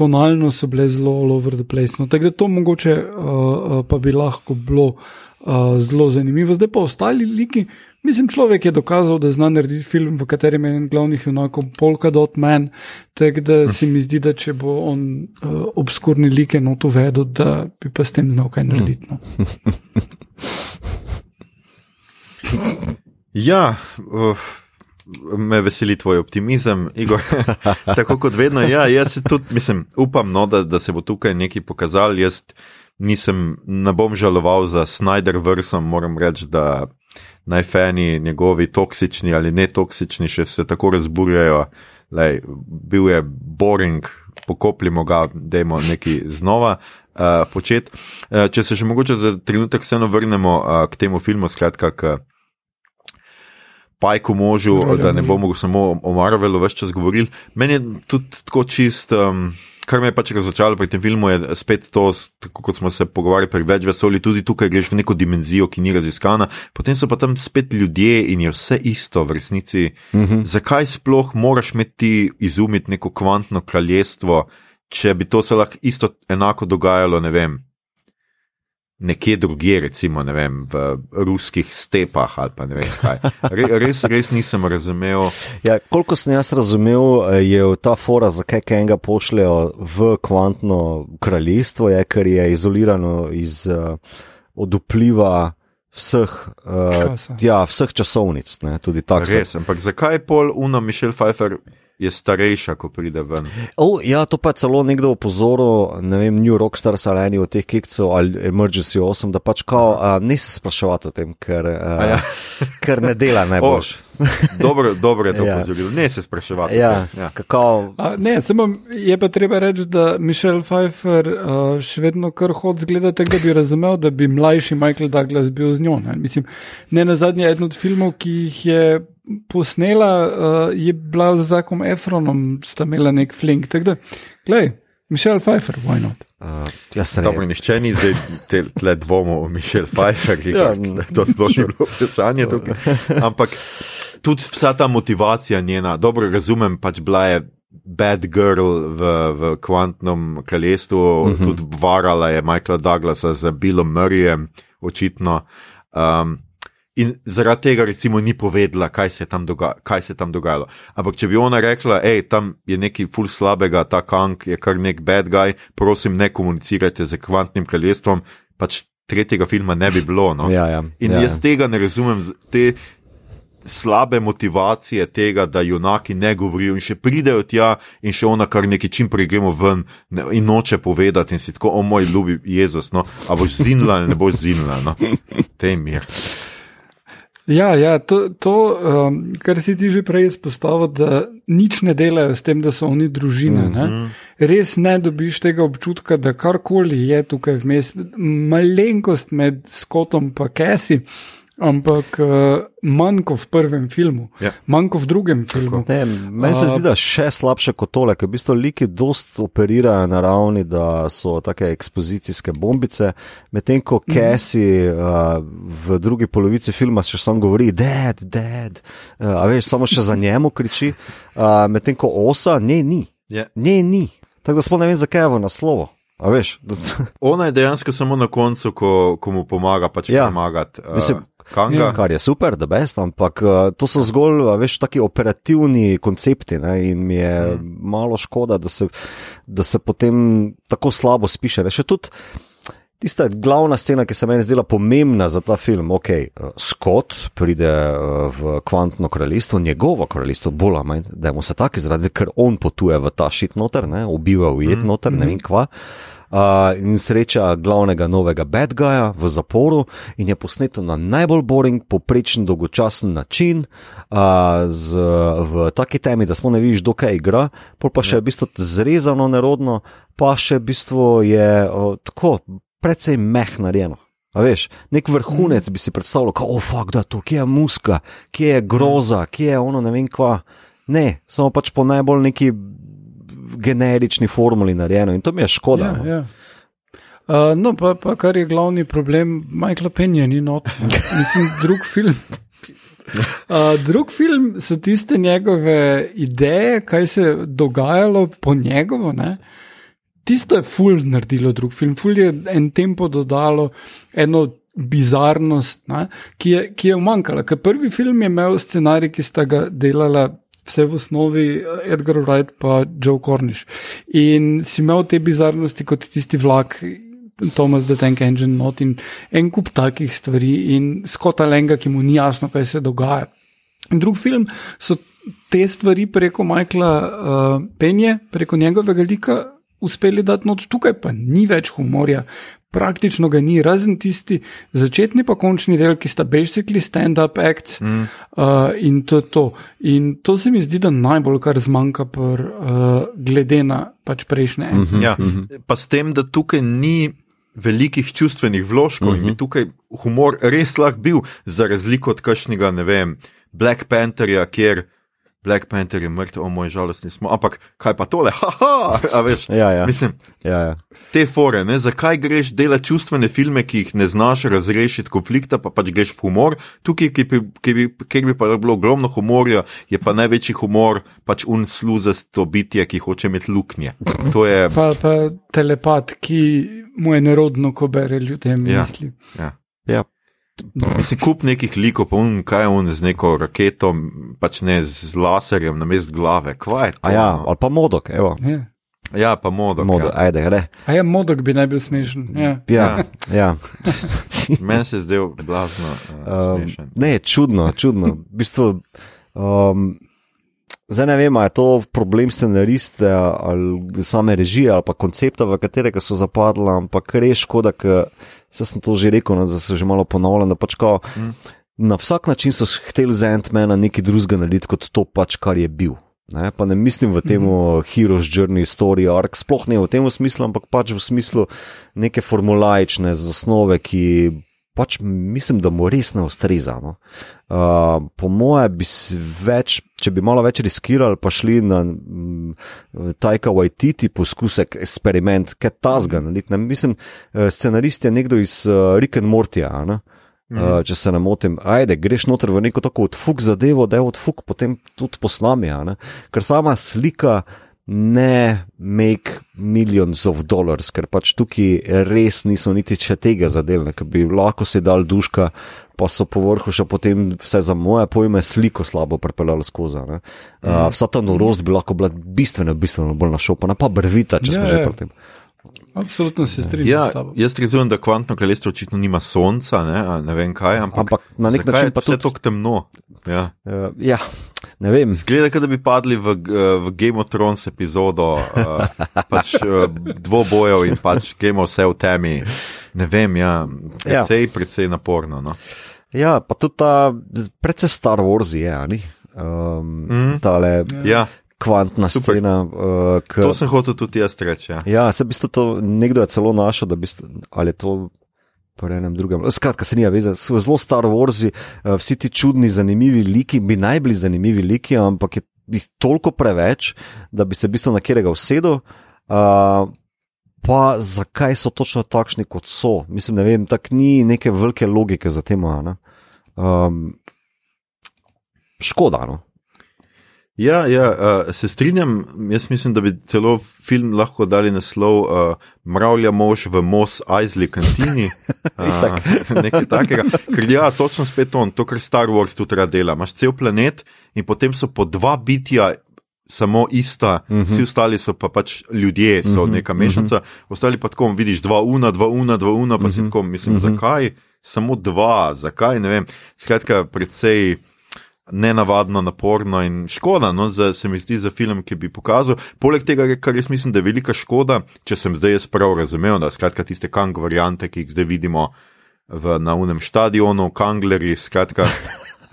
tonalno so bile zelo all over the place. No, tako da to mogoče uh, uh, pa bi lahko bilo uh, zelo zanimivo. Zdaj pa ostali liki. Mislim, človek je dokazal, da zna narediti film, v katerem je en glavnih junakov Polka Dot Man. Tako da se mi zdi, da če bo on uh, obskurni like not uvedel, da bi pa s tem znal kaj narediti. No. [laughs] ja. Uh me veseli tvoj optimizem, Igor. [laughs] Tako kot vedno, ja, jaz tudi mislim, upam, no, da, da se bo tukaj nekaj pokazal. Jaz nisem, ne bom žaloval za Snyder vrsom, moram reči, da naj fani njegovi toksični ali netoksični še se tako razburjajo. Lej, bil je boring, pokopljimo ga, da je nekaj znova uh, početi. Uh, če se še mogoče za trenutek vseeno vrnemo uh, k temu filmu, skratka, k pajku možu, Rele, da ne bomo samo o Marvelu več čas govorili. Meni je tudi tako čist. Um, Kar me je pač razočaralo pri tem filmu, je spet to, tako kot smo se pogovarjali pri več vesolju, tudi tukaj greš v neko dimenzijo, ki ni raziskana, potem so pa tam spet ljudje in je vse isto v resnici. Mm -hmm. Zakaj sploh moraš imeti izumiti neko kvantno kraljestvo, če bi to se lahko isto enako dogajalo, ne vem, nekje drugje, recimo vem, v ruskih stepah ali pa ne vem kaj. Res, res nisem razumel. Ja, koliko sem jaz razumel, je ta fora, zakaj enega pošljajo v kvantno kraljestvo, je, ker je izolirano iz, uh, od vpliva. Vseh, uh, ja, vseh časovnic, ne, tudi tako. Res, ampak zakaj je pol Una Mišel Pfeiffer je starejša, ko pride ven. Oh, ja, to pa je celo nekdo opozoril, ne vem, New Rockstars ali eni od teh kikcev ali Emergency 8, da pač kao, a, ne se sprašovati o tem, ker, a, ja. [laughs] ker ne dela [laughs] najbolj. [laughs] dobro, dobro je to ja. opozoril, ne se spraševati. Ja, ja. Kako... A, ne, samo je pa treba reči, da Mišel Pfeiffer uh, še vedno kar hod zgleda, da bi razumel, da bi mlajši Michael Douglas bil z njo. Ne, Mislim, ne na zadnje eden od filmov, ki jih je posnela, uh, je bila z Zakom Efronom, sta imela nek flink. Tako da, gledaj, Mišel Pfeiffer, why not? Uh, ja, se Dobro, nihče ni zdaj te, tle dvomil o Mišel Pfeiffer, ki Ja, ja, to sploh ni bilo vprašanje tukaj. Ampak tudi vsa ta motivacija njena, dobro razumem, pač bila je bad girl v, v kvantnem kraljestvu, uh -huh. tudi varala je Michaela Douglasa z Billom Murrayem, očitno. Um, In zaradi tega, recimo, ni povedala, kaj se, je tam doga kaj se je tam dogajalo. Ampak, če bi ona rekla, hej, tam je nekaj ful slabega, ta Kang je kar nek bad guy, prosim, ne komunicirajte z kvantnim kraljestvom, pač tretjega filma ne bi bilo. No? Ja, ja, In ja, jaz ja. tega ne razumem, te slabe motivacije tega, da junaki ne govorijo in še pridejo tja in še ona kar neki čim prej gremo ven ne, in noče povedati in si tako, o moj ljubi Jezus, no, a boš zinila ali ne boš zinila, no, te mir. Ja, ja to, to um, kar si ti že prej izpostavil, da nič ne delajo s tem, da so oni družina. Mm -hmm. Res ne dobiš tega občutka, da karkoli je tukaj vmes, malenkost med Scottom in Kesi, ampak uh, manj kot v prvem filmu, Ja. manj kot v drugem filmu. Ne, meni se A- zdi, da je še slabše kot tole, ker v bistvu liki dost operirajo na ravni, da so take ekspozicijske bombice, medtem ko Cassie uh, v drugi polovici filma še samo govori, dead, dead, uh, a veš, samo še za njemu kriči, uh, medtem ko osa, ne, ni, Ja. ne, ni. Tako da sploh ne vem, zakaj je v naslovu. A veš, Ona je dejansko samo na koncu, ko, ko mu pomaga, pač Ja. pomagati. Uh, Mislim, Kanga. Kar je super, da best, ampak uh, to so zgolj, veš, taki operativni koncepti ne, in mi je mm. malo škoda, da se, da se potem tako slabo spiše. Še tudi tista glavna scena, ki se meni zdela pomembna za ta film, ok, uh, Scott pride uh, v kvantno kraljestvo, njegovo kraljestvo, bolj ali manj, da mu se tako izrazi, ker on potuje v ta šit noter, ne, ubiva ujet Mhm. noter, ne vem kva. Uh, in sreča glavnega novega bad guya v zaporu, in je posneto na najbolj boring, poprečen, dolgočasen način, uh, z, v taki temi, da smo ne vidiš, dokaj igra, pol pa še v bistvu zrezano, nerodno, pa še v bistvu je uh, tako precej meh narejeno. A veš, nek vrhunec bi si predstavljal, kot oh, fuck, da to, kje je muska, kje je groza, kje je ono, ne vem kva. Ne, samo pač po najbolj neki generični formuli narejeno in to mi je škoda. Ja, no. ja. Uh, no, pa, pa kar je glavni problem, Michael Penja ni not. Mislim, drug film. [laughs] Uh, drug film so tiste njegove ideje, kaj se je dogajalo po njegovo. Ne? Tisto je ful naredilo drug film, ful je en tempo dodalo, eno bizarnost, ne, ki, je, ki je umanjkala. Ker prvi film je imel scenarij, ki sta ga delala. Vse v osnovi Edgar Wright pa Joe Cornish. In si imel te bizarnosti kot tisti vlak, Thomas the Tank Engine, not in en kup takih stvari, in Scotta Lenga, ki mu ni jasno, kaj se dogaja. In drug film so te stvari preko Michaela uh, Penje, preko njegovega lika, uspeli dati not, tukaj pa ni več humorja. Praktično ga ni, razen tisti začetni pa končni del, ki sta basically stand-up acts mm. uh, in to je to. In to se mi zdi, da najbolj kar zmanjka, pr, uh, glede na pač prejšnje. Mm -hmm. Ja, pa s tem, da tukaj ni velikih čustvenih vložkov uh -huh. in bi tukaj humor res lahko bil, za razliko od kakšnega, ne vem, Black Pantherja, kjer Black Panther je mrtev, o moj žalostni smo, ampak kaj pa tole, [laughs] haha, a veš. Ja, ja. Mislim, Ja, ja. te fore, ne, zakaj greš delati čustvene filme, ki jih ne znaš razrešiti konflikta, pa pač greš v humor. Tukaj, ki bi, ki bi, kjer bi pa bilo ogromno humorja, je pa največji humor pač unsluzasto bitje, ki hoče imeti luknje. To je. Pa, pa telepat, ki mu je nerodno, ko bere ljudem Ja. misli. Ja. Ja. Mislim, kup nekih likov, pa un, kaj je on z neko raketo, pač ne z laserjem na mest glave. Kva je to? A ja, ali pa modok, evo. Ja. ja pa modok. Modok, Ja. ajde, gre. A je modok, bi naj bil smešen. Ja. Ja, ja. [laughs] Meni se je zdel blazno uh, Um, smešen. ne, čudno, čudno. V bistvu, um, zdaj ne vem, ali je to problem scenariste ali same režije ali pa koncepta, v katerega so zapadla, ampak res škoda, ker se sem to že rekel, no, da se že malo ponavljam. da Pač kao, Mm. na vsak način so hteli za Ant-Mana nekaj drugega narediti kot to, pač, kar je bil. Ne, pa ne mislim v tem Mhm. Heroes Journey, Story Arc, sploh ne v tem smislu, ampak pač v smislu neke formulaične zasnove, ki pač mislim, da mu res ne ustreza. No. Uh, po moje bi več, če bi malo več riskirali, pa šli na mm, Tajka Waititi poskusek, eksperiment, kaj tasga. Mm. Mislim, uh, scenarist je nekdo iz uh, Rick and Mortija. Ne. Uh, če se ne motim, ajde, greš noter v neko tako odfuk zadevo, da je odfuk potem tudi posnami. Ker sama slika ne make millions of dollars, ker pač tukaj res niso niti če tega zadevne, ker bi lahko si dal duška, pa so po vrhu še potem vse za moje pojme sliko slabo prepeljali skozi. Uh, vsa ta norost bi lahko bila bistveno, bistveno bolj našopana, pa brvita, če smo yeah. že pri tem. Absolutno se strinjam. Ja, jaz razumem, da kvantno kraljestvo očitno nima sonca, ne, ne vem kaj, ampak, ampak na nek način pa vse to temno. Ja. Uh, ja, ne vem. Zgleda, da bi padli v, v Game of Thrones epizodo uh, [laughs] pač, uh, dvobojev in pač Game of vse v temi. Ne vem, ja, precej, ja. precej naporno. No. Ja, pa tudi ta, predvsej Star Wars je, ali? Um, mm. tale, ja kvantna Super. scena. Uh, k... To sem hotel tudi jaz reči. Ja, ja se bi to nekdo je celo našel, da bi ali to. Skratka, se ni veze, zelo Star Wars, uh, vsi ti čudni, zanimivi liki, bi naj bili zanimivi liki, ampak je toliko preveč, da bi se v bistvu na kjerega usedel. Uh, pa zakaj so točno takšni, kot so? Mislim, ne vem, tako ni neke velike logike za tem. Um, škoda. No? Ja, ja uh, se strinjam. Jaz mislim, da bi celo film lahko dali naslov uh, Mravlja mož v Mos Eisley kantini. [laughs] Uh, nekaj takega. Ker ja, točno spet on, to, kar Star Wars tu treba dela. Imáš cel planet in potem so po dva bitja. Samo ista, uh mhm. -huh. vsi ostali so pa pač ljudje, so uh mhm, -huh. neka mešanca, uh -huh. ostali pa tako, vidiš, dva una, dva una, dva una, pa uh -huh. si mhm, tako, mislim, uh -huh. zakaj samo dva, zakaj ne vem. Skratka, predvsej nenavadno, naporno in škoda, no, za, se mi zdi za film, ki bi pokazal. Poleg tega, kar jaz mislim, da je velika škoda, če sem zdaj jaz prav razumel, da skratka tiste kang variante, ki jih zdaj vidimo v naunem stadionu, kangleri, skratka.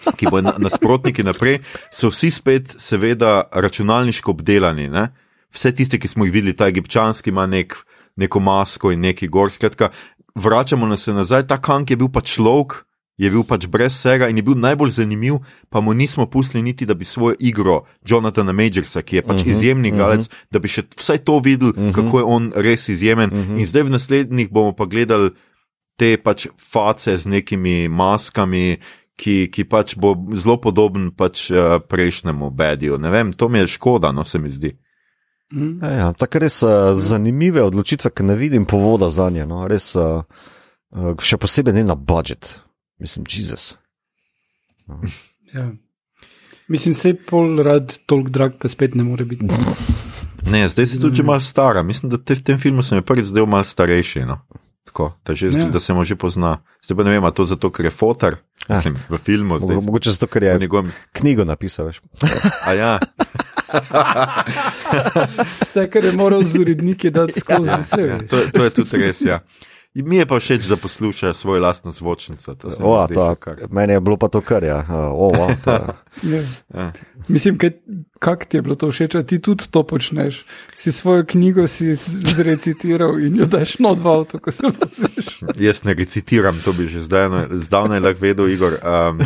Ki bo nasprotniki naprej, so vsi spet, seveda, računalniško obdelani. Ne? Vse tiste, ki smo jih videli, ta egipčanski ima nek, neko masko in neki gor. Skratka, vračamo se nazaj, ta kank je bil pa človek, je bil pač brez vsega in je bil najbolj zanimiv, pa mu nismo pustili niti, da bi svojo igro Jonathana Majorsa, ki je pač uh mhm, -huh, izjemni mhm. galec, uh -huh. da bi še vsaj to videl, uh mhm. -huh. kako je on res izjemen. Uh -huh. In zdaj v naslednjih bomo pa gledali te pač face z nekimi maskami. Ki, ki pač bo zelo podoben pač, uh, prejšnjemu bediju. Ne vem, to mi je škoda, no se mi zdi. Ja, ja, Tako res uh, zanimive odločitve, ki ne vidim povoda za nje. No, res, uh, še posebej ne na budžet. Mislim, Jezus. No. [laughs] Ja. Mislim, se pol rad toliko drag, pa spet ne more biti. [laughs] Ne, zdaj si tudi že malo stara. Mislim, da te v tem filmu sem prvič zdaj malo starejši. No. Tako, da, že, ja. da se mu že pozna. Zdaj pa ne vem, to je zato, ker je fotor. Ja. Mislim, v filmu. Zdaj, Mogoče zato, ker je njegov... knjigo napisal. A ja. [laughs] Vse, kar je moral z uredniki dati skozi ja, vse. Ja, to, to je tudi res, ja. Mi je pa všeč, da poslušajo svojo lastno zvočnico. O, to, meni je bilo pa to kar. Ja. O, o, to, [laughs] ja. Ja. Mislim, kako ti je bilo to všeč, da ti tudi to počneš. Si svojo knjigo si zrecitiral in jo daš not v avto, ko se voziš. [laughs] Jaz ne recitiram, to bi že zdavnaj lahko vedel, Igor. Um,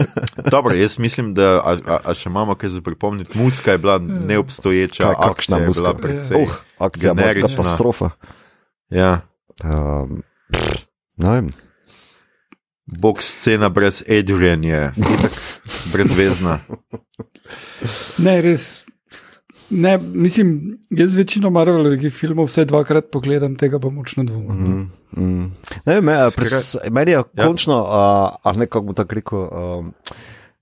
[laughs] dobro, jaz mislim, da a, a, a še imamo kaj za pripomniti. Muska je bila neobstoječa, kakšna je bila predvsej. Uh, akcija je bila katastrofa. Ja. Um, ne vem. Bog scena brez Adrian je, brezvezna. [laughs] Ne, res. Ne, mislim, jaz večino Marvelovih filmov vse dvakrat pogledam, tega pa močno dvomim. Mm, mm. Ne, me, pres, meni je ja. končno, uh, ali ne kako bo tako rekel. Uh,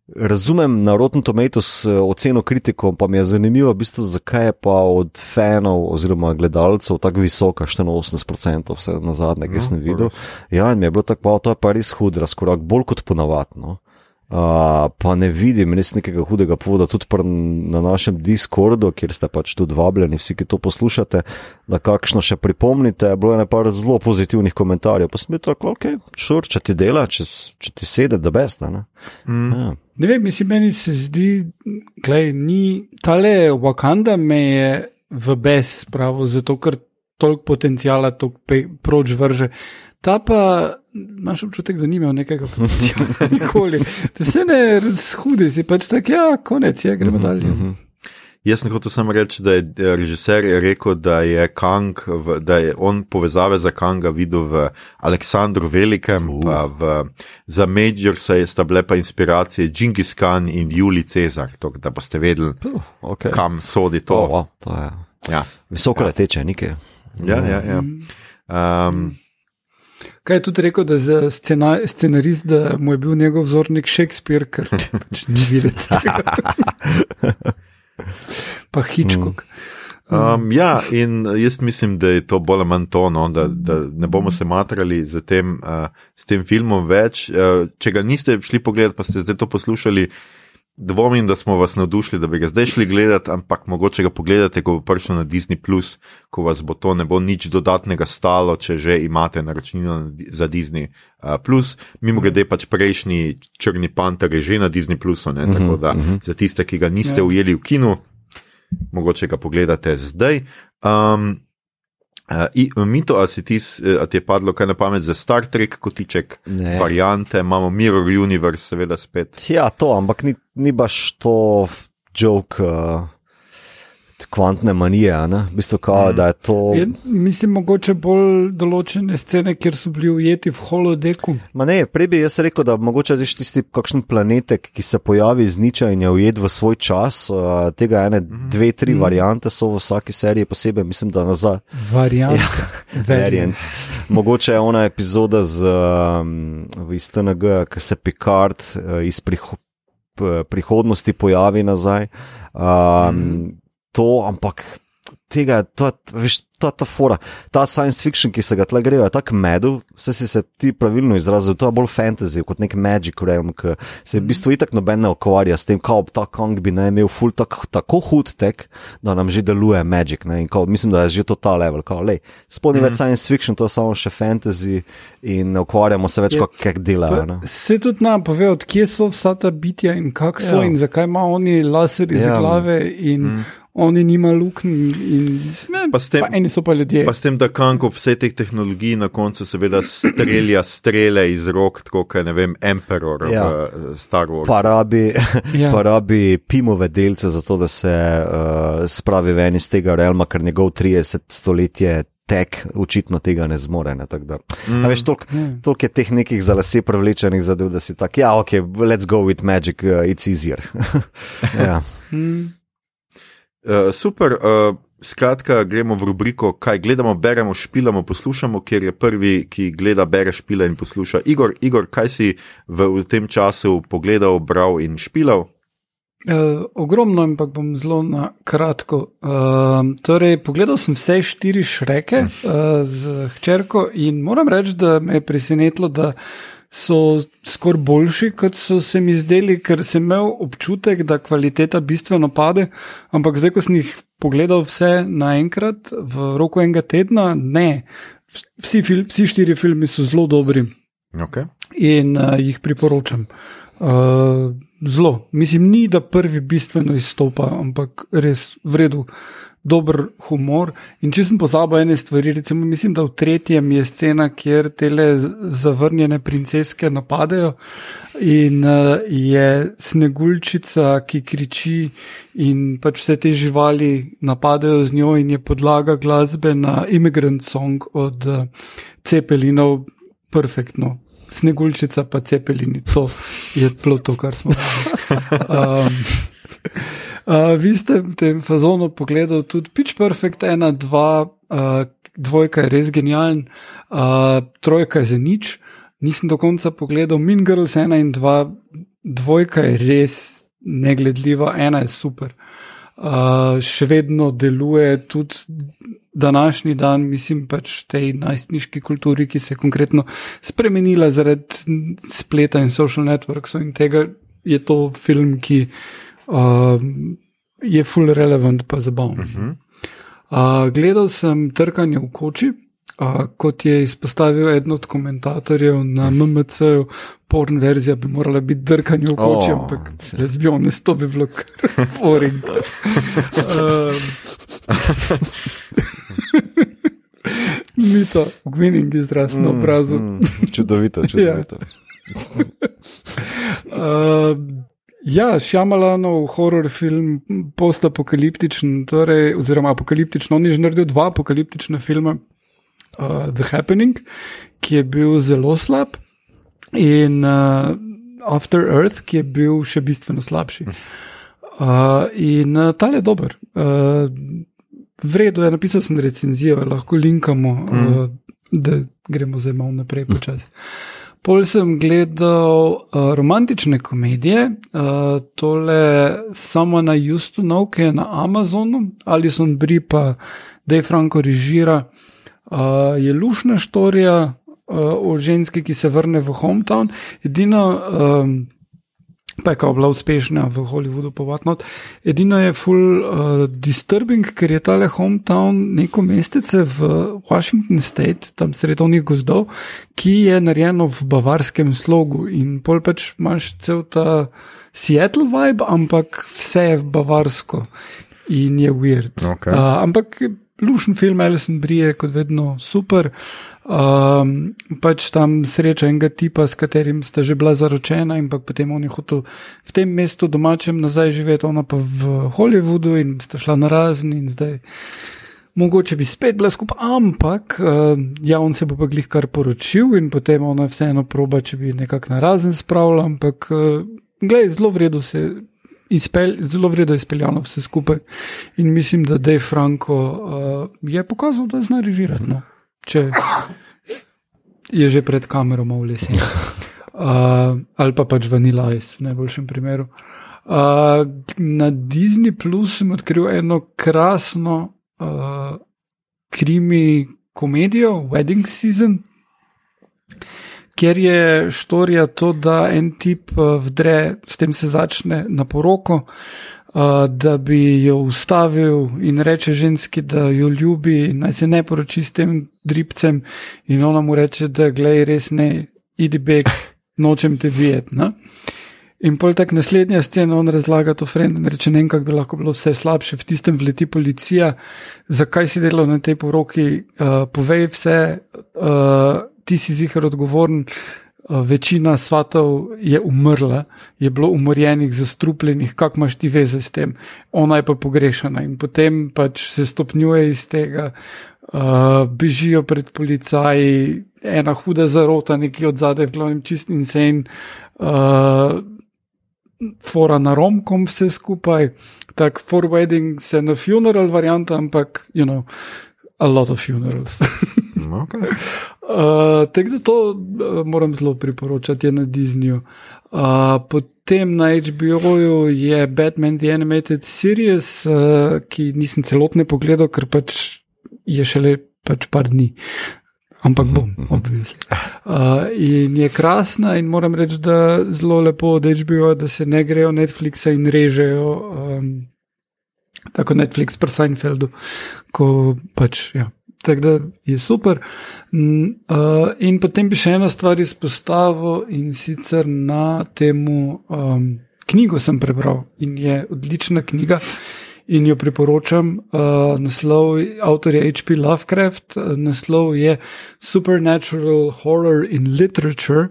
Razumem na Rotten Tomatoes eh, oceno kritikov, pa mi je zanimivo, v bistvu, zakaj je pa od fanov oziroma gledalcev tako visoka, 84%, vse na zadnje, ki no, sem videl. Ja, in mi je bilo tako, to je pa res hud razkorak, bolj kot ponavadno. Uh, pa ne vidim res nekega hudega povoda, tudi na našem Discordu, kjer ste pač tudi vabljeni, vsi, ki to poslušate, da kakšno še pripomnite. Bilo je nekaj zelo pozitivnih komentarjev, pa sem bil tako, ok, šur, če ti dela, če, če ti sedi, da besta. Ne? Mm. Ja. ne vem, mislim, meni se zdi, da ni tale Wakanda me je v bes, pravo, zato ker toliko potencijala, toliko proč vrže. Ta pa imaš občutek, da ni imel nekega potencijala [laughs] nikoli. To se ne razhudi, si pač tak, ja, konec je, gremo dalje. Jaz sem hotel samo reči, da je eh, režiser je rekel, da je Kang, v, da je on povezave za Kanga videl v Aleksandru Velikem, uh. pa v, za Major se je sta bile pa inspiracije Džingis Khan in Juli Cezar, to, da boste vedeli, Okay. kam sodi to. Oh, wow, to je Ja, visoko leteče, nekaj. ja, ja. ja. Um, Kaj je tudi rekel, da za scena, scenarist, da mu je bil njegov vzornik Shakespeare, ker [laughs] pač ni videti tega. [laughs] pa Hitchcock. Um, ja, in jaz mislim, da je to bolj ali manj to, no, da, da ne bomo se matrali tem, uh, s tem filmom več. Uh, če ga niste šli pogledat, pa ste zdaj to poslušali, dvomim, da smo vas navdušili, da bi ga zdaj šli gledati, ampak mogoče ga pogledate, ko bo prišel na Disney, ko vas bo to ne bo nič dodatnega stalo, če že imate naročnino za Disney. Plus, mimo grede pač prejšnji Črni panter je že na Disney, Plusu, ne, tako da za tiste, ki ga niste Ja. ujeli v kinu, mogoče ga pogledate zdaj. Um, uh, i- Mito, a, si ti, eh, a ti je padlo kaj na pamet za Star Trek kotiček, Ne. variante, imamo Mirror Universe, seveda spet. Ja, to, ampak ni, ni baš to joke uh, kvantne manije, v bistvu, kao, mm. da je to. Je, mislim, mogoče bolj določene scene, kjer so bili ujeti v holodeku. Ma ne, prej bi jaz rekel, da mogoče veš tisti kakšen planetek, ki se pojavi iz niča in je ujet v svoj čas. Uh, tega ene, dve, tri mm. variante so v vsaki seriji posebej, mislim, da nazaj. Variant. Ja, [laughs] Variants. Mogoče je ona epizoda z um, iz TNG, ki se Picard uh, iz priho prihodnosti pojavi nazaj. Um, mm. To, ampak tega, to, veš, je ta fora, ta science fiction, ki se ga tle grejo, je tako medel, vse si se ti pravilno izrazil, to je bolj fantasy kot nek magic realm, ki se v bistvu itak noben ne ukvarja s tem, kako ta Kong bi naj imel ful tak, tako hud tek, da nam že deluje magic. Ne, in kao, mislim, da je že to ta level, kao, lej, sploh ni več science fiction, to je samo še fantasy in ne ukvarjamo se več, Je- kako delajo. ne. Se tudi nam pove, odkje so vsa ta bitja in kak so, Ja. ja. in zakaj ima oni laser iz Ja. ja. glave, in mm. Oni nima luknj. in- Pa s tem- pa eni so pa ljudje. Pa s tem, da Kang ob vseh teh tehnologij na koncu seveda strelja strele iz rok, tako kot ne vem, Emperor Ja. v Star Wars. Pa rabi, [laughs] ja. Pa rabi pimove delce, zato da se uh, spravi ven iz tega realma, ker njegov 30 stoletje tek očitno tega ne zmore. Ne, tako da, mm. veš, toliko, Ja. toliko je teh nekih za lase prevlečenih zadev, da si tak, ja, ok, let's go with magic, uh, it's easier. [laughs] ja. Mm. Uh, super, uh, skratka, gremo v rubriko, kaj gledamo, beremo, špilamo, poslušamo, ker je prvi, ki gleda, bere, špila in posluša. Igor, Igor kaj si v, v tem času pogledal, bral in špilal? Uh, ogromno, ampak bom zelo na kratko. Uh, torej, pogledal sem vse štiri šreke uh, z hčerko in moram reči, da me je presenetilo, da so skoraj boljši, kot so se mi zdeli, ker sem imel občutek, da kvaliteta bistveno pade. Ampak zdaj, ko sem jih pogledal vse naenkrat v roku enega tedna, ne. Vsi, fil, vsi štiri filmi so zelo dobri Okay. in uh, jih priporočam. Uh, zelo, mislim, ni da prvi bistveno izstopa, ampak res vredno, dober humor. In če sem pozabil ene stvari, recimo, mislim, da v tretjem je scena, kjer tele zavrnjene princeske napadajo in uh, je sneguljčica, ki kriči in pač vse te živali napadajo z njo in je podlaga glasbe na Immigrant Song od uh, Cepelinov, perfektno. Sneguljčica pa cepelini, to je bilo to, kar smo. [laughs] Um, uh, vi ste v tem fazonu pogledali tudi Pitch Perfect, ena, dva, uh, dvojka je res genialen, uh, trojka je za nič, nisem do konca pogledal, Min Girls ena in dva, dvojka je res negledljiva, ena je super. Uh, še vedno deluje tudi današnji dan, mislim pač tej najstniški kulturi, ki se je konkretno spremenila zaradi spleta in social networksov in tega je to film, ki uh, je full relevant pa zabaven. Uh -huh. uh, gledal sem trkanje v koči. Uh, kot je izpostavil eden od komentatorjev na MMC-ju, porn verzija bi morala biti drkanje v koči, Oh, ampak razbijo ne, to bi bilo kar [laughs] boring. [laughs] um, mito, gwining izraz na obrazu. Mm, čudovito, [laughs] čudovito. Uh, ja, Šamalanov horror film, postapokaliptičen, torej, oziroma apokaliptičen. On je že naredil dva apokaliptična filma, uh, The Happening, ki je bil zelo slab, in uh, After Earth, ki je bil še bistveno slabši. Uh, in uh, ta je dober. Uh, Vredo je napisal sem recenzijo, lahko linkamo, mm. uh, da gremo zdaj malo naprej počasi. Pol sem gledal uh, romantične komedije, uh, tole samo na Justonu, ki je na Amazonu, ali so Bri pa Dej Franko režira. Uh, je lušna štorija uh, o ženski, ki se vrne v hometown. Edino, um, pa je kao bila uspešna v Hollywoodu, povatno. Edino je full uh, disturbing, ker je tale hometown neko mestece v Washington State, tam sredovnih gozdov, ki je narejeno v bavarskem slogu in pol pač imaš cel ta Seattle vibe, ampak vse je bavarsko in je weird. Okay. Uh, ampak lušen film, Alison Brie, kot vedno super. Um, pač tam sreča enega tipa, s katerim sta že bila zaročena, in potem on je hotel v tem mestu domačem nazaj živeti, ona pa v Hollywoodu in sta šla na razni in zdaj. Mogoče bi spet bila skupaj, ampak uh, ja, on se bo pa glih kar poročil in potem ona vseeno proba, če bi nekako na razen spravila, ampak uh, gledaj, zelo vredno se. Izpel, zelo vredno izpeljano vse skupaj in mislim, da Dej Franko uh, je pokazal, da zna režirati. No če je že pred kamero v lesen. [laughs] Uh, ali pa pač Vanilla Ice, v najboljšem primeru. Uh, na Disney Plus sem odkril eno krasno uh, krimi komedijo, Wedding Season, kjer je štorija to, da en tip vdre, s tem se začne na poroko, uh, da bi jo ustavil in reče ženski, da jo ljubi, naj se ne poroči s tem dribcem, in ona mu reče, da glej, res ne, idi beg, nočem te videti. In pol tak naslednja scena, on razlaga to frend in reče, ne vem, kako bi lahko bilo vse slabše, v tistem vleti policija, zakaj si delal na tej poroki, uh, povej vse, uh, ti si zihar odgovoren. Eh, večina svatov je umrla, je bilo umorjenih, zastrupljenih, kako imaš ti veze s tem, ona je pa pogrešana in potem pač se stopnjuje iz tega, uh, bežijo pred policaji, ena huda zarota, neki od zadaj, glavnem čist in sen, uh, fora na romkom, vse skupaj, tako for wedding se na funeral varianta, ampak, you know, a lot of funerals. [laughs] okay. Uh, tako da to uh, moram zelo priporočati na Disneyju. Uh, potem na HBO-ju je Batman The Animated Series, uh, ki nisem celotne pogledal, ker pač je šele pač par dni. Ampak bom, obvisel. Uh, in je krasna, in moram reči, da zelo lepo od HBO, da se ne grejo Netflixa in režejo, um, tako Netflix pri Seinfeldu, ko pač. Ja. Tako da je super. Uh, in potem bi še ena stvar izpostavil in sicer na temu um, knjigo sem prebral in je odlična knjiga in jo priporočam. Uh, naslov avtorja H.P. Lovecraft, naslov je Supernatural Horror in Literature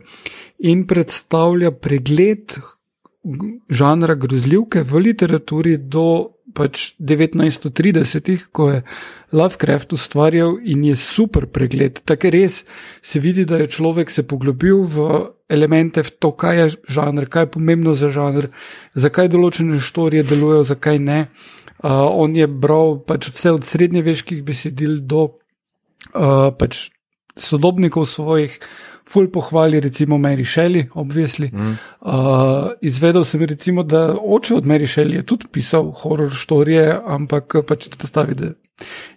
in predstavlja pregled žanra grozljivke v literaturi do pač 1930-ih, ko je Lovecraft ustvarjal in je super pregled. Tako res se vidi, da je človek se poglobil v elemente, v to, kaj je žanr, kaj je pomembno za žanr, zakaj določene štorije delujejo, zakaj ne. Uh, on je bral pač vse od srednjeveških besedil do uh, pač sodobnikov svojih ful pohvali, recimo Mary Shelley, obvisli. Mm. Uh, izvedel sem, recimo, da oče od Mary Shelley je tudi pisal horor storije, ampak pač te postavi, da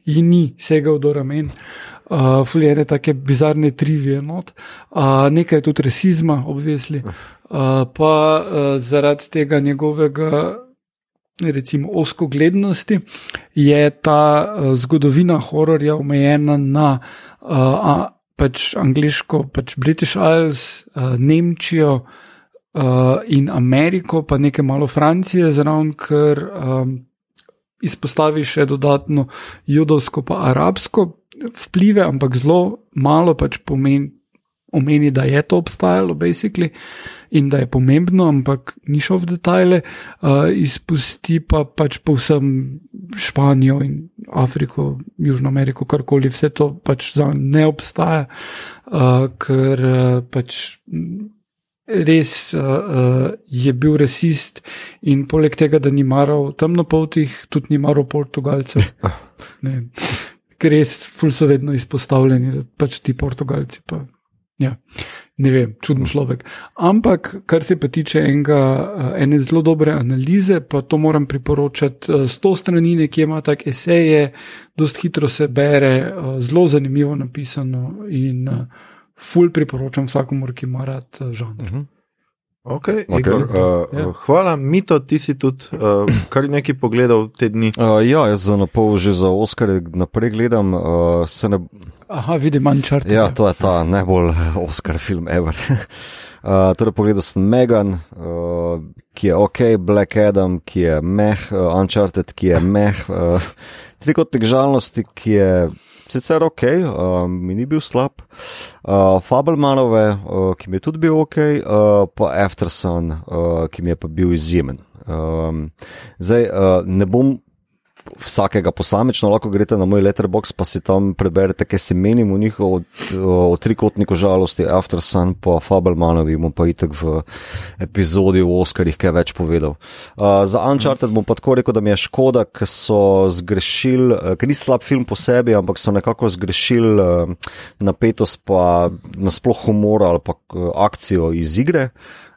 ji ni segal do ramen. Uh, Fuljene take bizarne trivije, not. uh, nekaj tudi rasizma, obvisli. Uh, pa uh, zaradi tega njegovega, recimo, oskoglednosti je ta uh, zgodovina hororja omejena na uh, pač angliško, pač British Isles, uh, Nemčijo uh, in Ameriko, pa nekaj malo Francije, zraven, ker um, izpostavi še dodatno judovsko pa arabsko vplive, ampak zelo malo pač pomeni. Omeni, da je to obstajalo, basically, in da je pomembno, ampak ni šel v detajle, uh, izpusti pa pač povsem Španijo in Afriko, Južno Ameriko, karkoli, vse to pač za ne obstaja, uh, ker uh, pač res uh, je bil rasist in poleg tega, da ni maral temnopoltih, tudi ni maral Portugalcev. [laughs] Ker res ful so vedno izpostavljeni, pač ti Portugalci. Pa, ja, ne vem, čuden človek. Ampak, kar se pa tiče enega, ene zelo dobre analize, pa to moram priporočati. Sto strani nekje ima tak eseje, dost hitro se bere, zelo zanimivo napisano in ful priporočam vsakomur, ki ima rad žanr. Uh mhm. -huh. Okay, okay. Igor, uh, ja. Hvala, Mito, ti si tudi uh, kar nekaj pogledal te dni. Uh, ja, jaz za napol že za Oscar naprej gledam. Uh, ne... Aha, vidim, manj črte. Ja, to je ta najbolj Oscar film ever. uh, [laughs] torej, pogledal sem Megan, uh, ki je ok, Black Adam, ki je meh, uh, Uncharted, ki je meh, uh, [laughs] trikotnik žalnosti, ki je sicer ok, uh, mi ni bil slab, uh, Fabelmanove, uh, ki mi je tudi bil ok, uh, pa Aftersun, uh, ki mi je pa bil izjemen. Um, zdaj, uh, ne bom vsakega posamično, lahko greste na moj letterbox, pa si tam preberete, kaj se menim v njih, od, od trikotniku žalosti, After Sun, pa Fabelmanovi, bom pa itek v epizodi v Oscarjih kaj več povedal. Uh, za Uncharted bom pa tako rekel, da mi je škoda, ker so zgrešili, ker ni slab film po sebi, ampak so nekako zgrešili uh, napetost, pa nasploh humor ali pa uh, akcijo iz igre.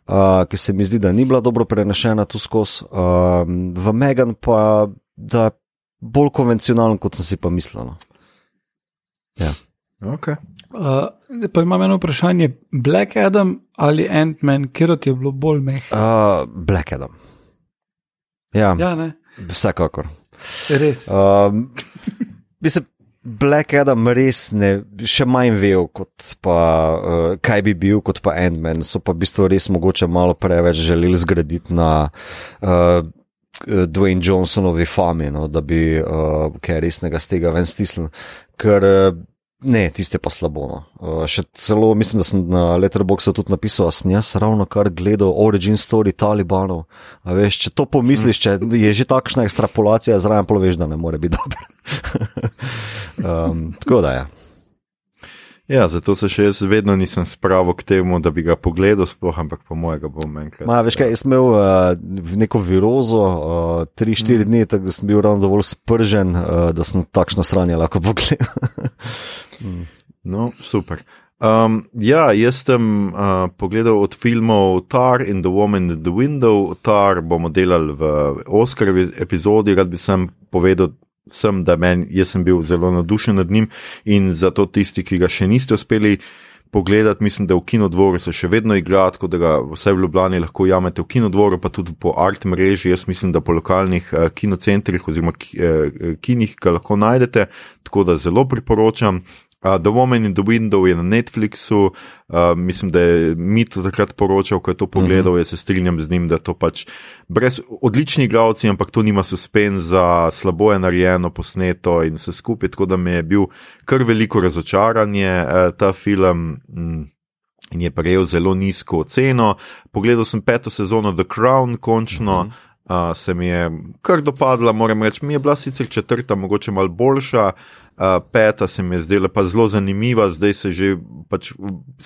Uh, ki se mi zdi, da ni bila dobro prenešena tu skozi, uh, v Megan pa da je bolj konvencionalen, kot sem si pa mislil. No. Ja. Okay. Uh, pa imam eno vprašanje. Black Adam ali Ant-Man, kjer ti je bilo bolj mehko? Uh, Black Adam. Ja, ja vsekakor. Res. Uh, mislim, Black Adam res ne, še manj vejo, kot pa, uh, kaj bi bil, kot pa Ant-Man. So pa v bistvu res mogoče malo preveč želeli zgraditi na. Uh, Eh, Dwayne Johnsonovi fami, no, da bi uh, kaj resnega z tega ven stisnil. Ker uh, ne, tiste pa slabo. No. Uh, še celo mislim, da sem na Letterboxu tudi napisal, da sem jaz ravno kar gledal Origin Story Talibanov. A veš, če to pomisliš, če je že takšna ekstrapolacija, zraven poveš, da ne more biti dobro. [laughs] um, tako da je. Ja. Ja, zato se še jaz vedno nisem spravil k temu, da bi ga pogledal, sploh, ampak po mojega bom enkrat. Ma, veš kaj, jaz sem imel uh, neko virozo, 3-4 uh, mm. dni, tako da sem bil ravno dovolj spržen, uh, da sem takšno sranje lahko pogledal. [laughs] mm. No, super. Um, ja, jaz sem uh, pogledal od filmov Tar in The Woman in the Window. Tar bomo delali v Oscarovi epizodi, rad bi sem povedal sem, da men, jaz sem bil zelo navdušen nad njim in zato tisti, ki ga še niste uspeli pogledati, mislim, da v kinodvoru se še vedno igra, tako da ga vse v Ljubljani lahko jamete v kinodvoru, pa tudi po art mreži, jaz mislim, da po lokalnih uh, kinocentrih oziroma uh, kinih ga lahko najdete, tako da zelo priporočam. Uh, The Woman in the Window je na Netflixu, uh, mislim, da je Mito takrat poročal, ko je to pogledal. Mm -hmm. Jaz se strinjam z njim, da to pač brez odličnih glavci, ampak to nima suspenza, slabo je narejeno, posneto in vse skupaj. Tako da mi je bil kar veliko razočaranje uh, ta film. Mm. In je prejel zelo nizko oceno. Pogledal sem peto sezono The Crown, končno mm -hmm. Uh, se mi je kar dopadla, moram reči, mi je bila sicer četrta, mogoče malo boljša, uh, peta se mi je zdela pa zelo zanimiva, zdaj se že pač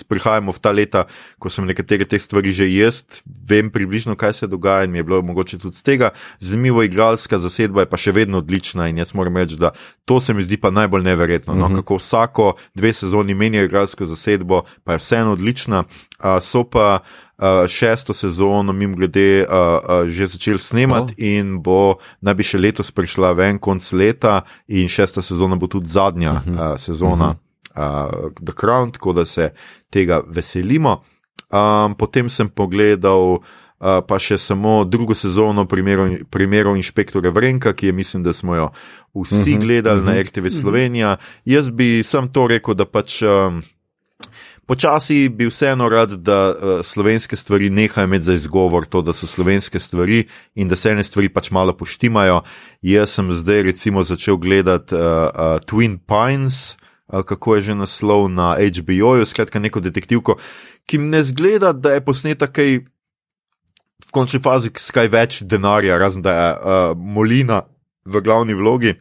prihajamo v ta leta, ko sem nekatere te stvari že jaz, vem približno, kaj se dogaja in mi je bilo mogoče tudi z tega. Zanimivo igralska zasedba je pa še vedno odlična in jaz moram reči, da to se mi zdi pa najbolj neverjetno. No? Uh mhm. -huh. Kako vsako dve sezoni menjajo igralsko zasedbo, pa je vseeno odlična. Uh, so pa uh, šesto sezono, mimo grede, uh, uh, že začeli snemati oh. in bo naj bi še letos prišla ven konc leta, in šesta sezona bo tudi zadnja uh -huh. uh, sezona uh -huh. uh, The Crown, tako da se tega veselimo. Um, potem sem pogledal. Uh, pa še samo drugo sezono primerov inšpektorja Vrenka, ki je mislim, da smo jo vsi uh mhm, -huh, gledali uh -huh. na mhm. RTV Slovenija. Jaz bi sam to rekel, da pač um, počasi bi vseeno rad, da uh, slovenske stvari nehajo imeti za izgovor to, da so slovenske stvari in da se ene stvari pač malo poštimajo. Jaz sem zdaj recimo začel gledati uh, uh, Twin Pines, uh, kako je že naslov na HBO-ju, skratka neko detektivko, ki mi ne zgleda, da je posneta kaj v končni fazi kaj več denarja, razen da je uh, Molina v glavni vlogi.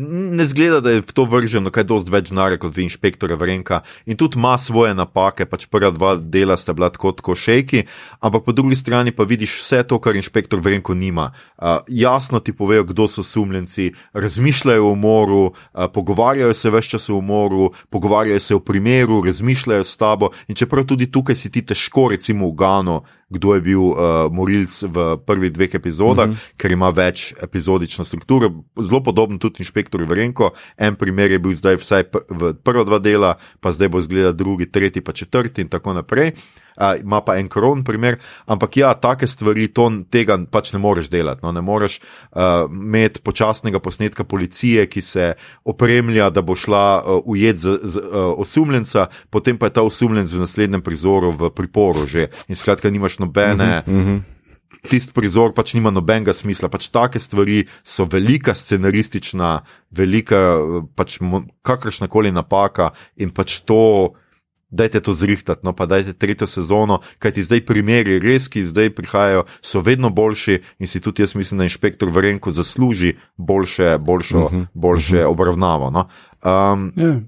Ne zgleda, da je v to vrženo kaj dosti več denarja kot v inšpektorja Vrenka in tudi ima svoje napake, pač prva dva dela sta bila tako kot šejki, ampak po drugi strani pa vidiš vse to, kar inšpektor Vrenko nima. Uh, jasno ti povejo, kdo so sumljenci, razmišljajo o umoru, uh, pogovarjajo se več časa o umoru, pogovarjajo se o primeru, razmišljajo s tabo in čeprav tudi tukaj si ti težko, recimo v Gano, kdo je bil uh, morilc v prvih dveh epizodah, mm -hmm. ker ima več epizodično strukturo, zelo podobno tudi inšpektor Vrenko. En primer je bil zdaj vsaj v prva dva dela, pa zdaj bo zgleda drugi, tretji, pa četrti in tako naprej. Uh, ima pa en koron primer, ampak ja, take stvari, to, tega pač ne moreš delati. No? Ne moreš uh, imeti počasnega posnetka policije, ki se opremlja, da bo šla uh, ujet z, z uh, osumljenca, potem pa je ta osumljenec v naslednjem prizoru v priporu že in skratka nimaš nobene. Uh -huh, uh -huh. Tisti prizor pač nima nobenega smisla. Pač take stvari so velika scenaristična, velika, pač kakršna koli napaka in pač to, dajte to zrihtati, no pa dajte tretjo sezono, kajti zdaj primeri, res, ki zdaj prihajajo, so vedno boljši in si tudi jaz mislim, da inšpektor Vrenko zasluži boljše, boljšo, uh -huh, boljše uh -huh. obravnavo. No? Um, yeah.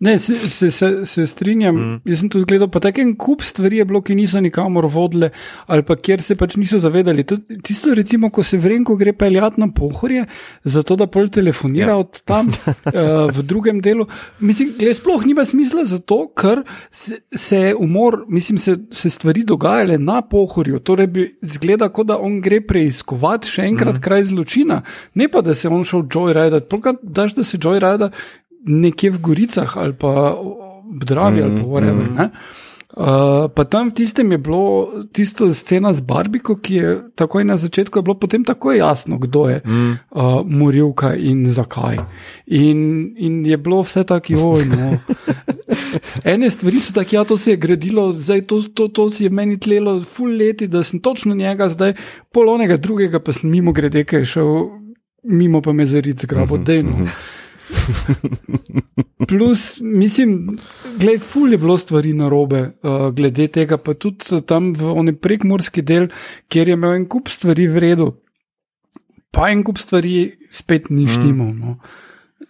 Ne, se, se, se, se strinjam. Mm. Jaz sem to gledal, pa tako en kup stvari je bilo, ki niso nikamor vodile, ali pa kjer se pač niso zavedali. To, tisto, recimo, ko se vrenko gre peljati na pohorje, zato da pol telefonira ja. od tam uh, [laughs] v drugem delu. Mislim, da sploh nima smisla, zato ker se, se umor, mislim, se, se stvari dogajale na pohorju. Torej bi zgleda, kot da on gre preiskovati še enkrat mm. kraj zločina, ne pa da se on šel joyride, polka daš, da se joyride nekje v Goricah ali pa v Dravi mm, ali pa v Revu. Mm. Uh, pa tam v tistem je bilo tisto scena z Barbiko, ki je takoj na začetku bilo potem tako jasno, kdo je mm. uh, morilka in zakaj. In, in je bilo vse tako, no. [laughs] Ene stvari so tako, ja, to se je gradilo, zdaj to, to, to si je meni tlelo, full leti, da sem točno njega, zdaj polonega drugega, pa sem mimo grede, ki je šel mimo pa me zariti zgrabo, mm -hmm, dejno. Mm -hmm. [laughs] Plus, mislim, da je fulje bilo stvari na robe, uh, glede tega, pa tudi tam v onem prekmorski del, kjer je imel en kup stvari v redu, pa en kup stvari spet ni štimo. Mm. No.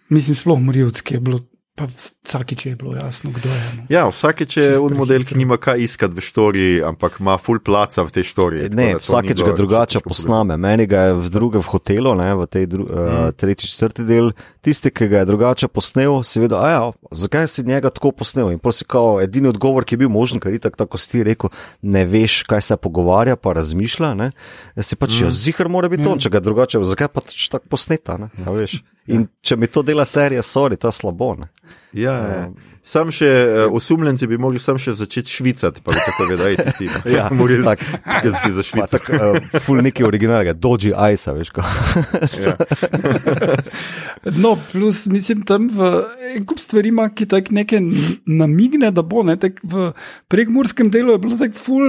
Mislim, sploh morilski je bilo Pa vsakeč je bilo jasno, kdo je. No. Ja, vsakeč je on model, ki nima kaj iskati v štoriji, ampak ima full placa v tej štoriji. Ne, vsakeč ga drugače posname. Meni ga je v drugem v hotelu, ne, v tej dru, uh, tretji, četrti del, tisti, ki ga je drugače posnel, seveda, a ja, zakaj si njega tako posnel? In prosi, kao, edini odgovor, ki je bil možen, ker je tako, si ti rekel, ne veš, kaj se pogovarja, pa razmišlja. Ne, si pač, mm. ja, zihar mora biti mm. on, če ga drugače, zakaj pa tako posneta, ne, ja, veš. In če mi to dela serija, sorry, to je slabo. Ne? Ja, ja. Sam še uh, osumljenci bi mogli sam še začeti švicati, pa tako da je ti. [laughs] Ja, morali tak, da si za švico. Uh, ful neki originalnega, doji ice, veš ko. [laughs] ja. [laughs] no, plus mislim tam v en kup stvari ima, ki tak nekaj namigne, da bo, ne, tak v prekmurskem delu je bilo tako ful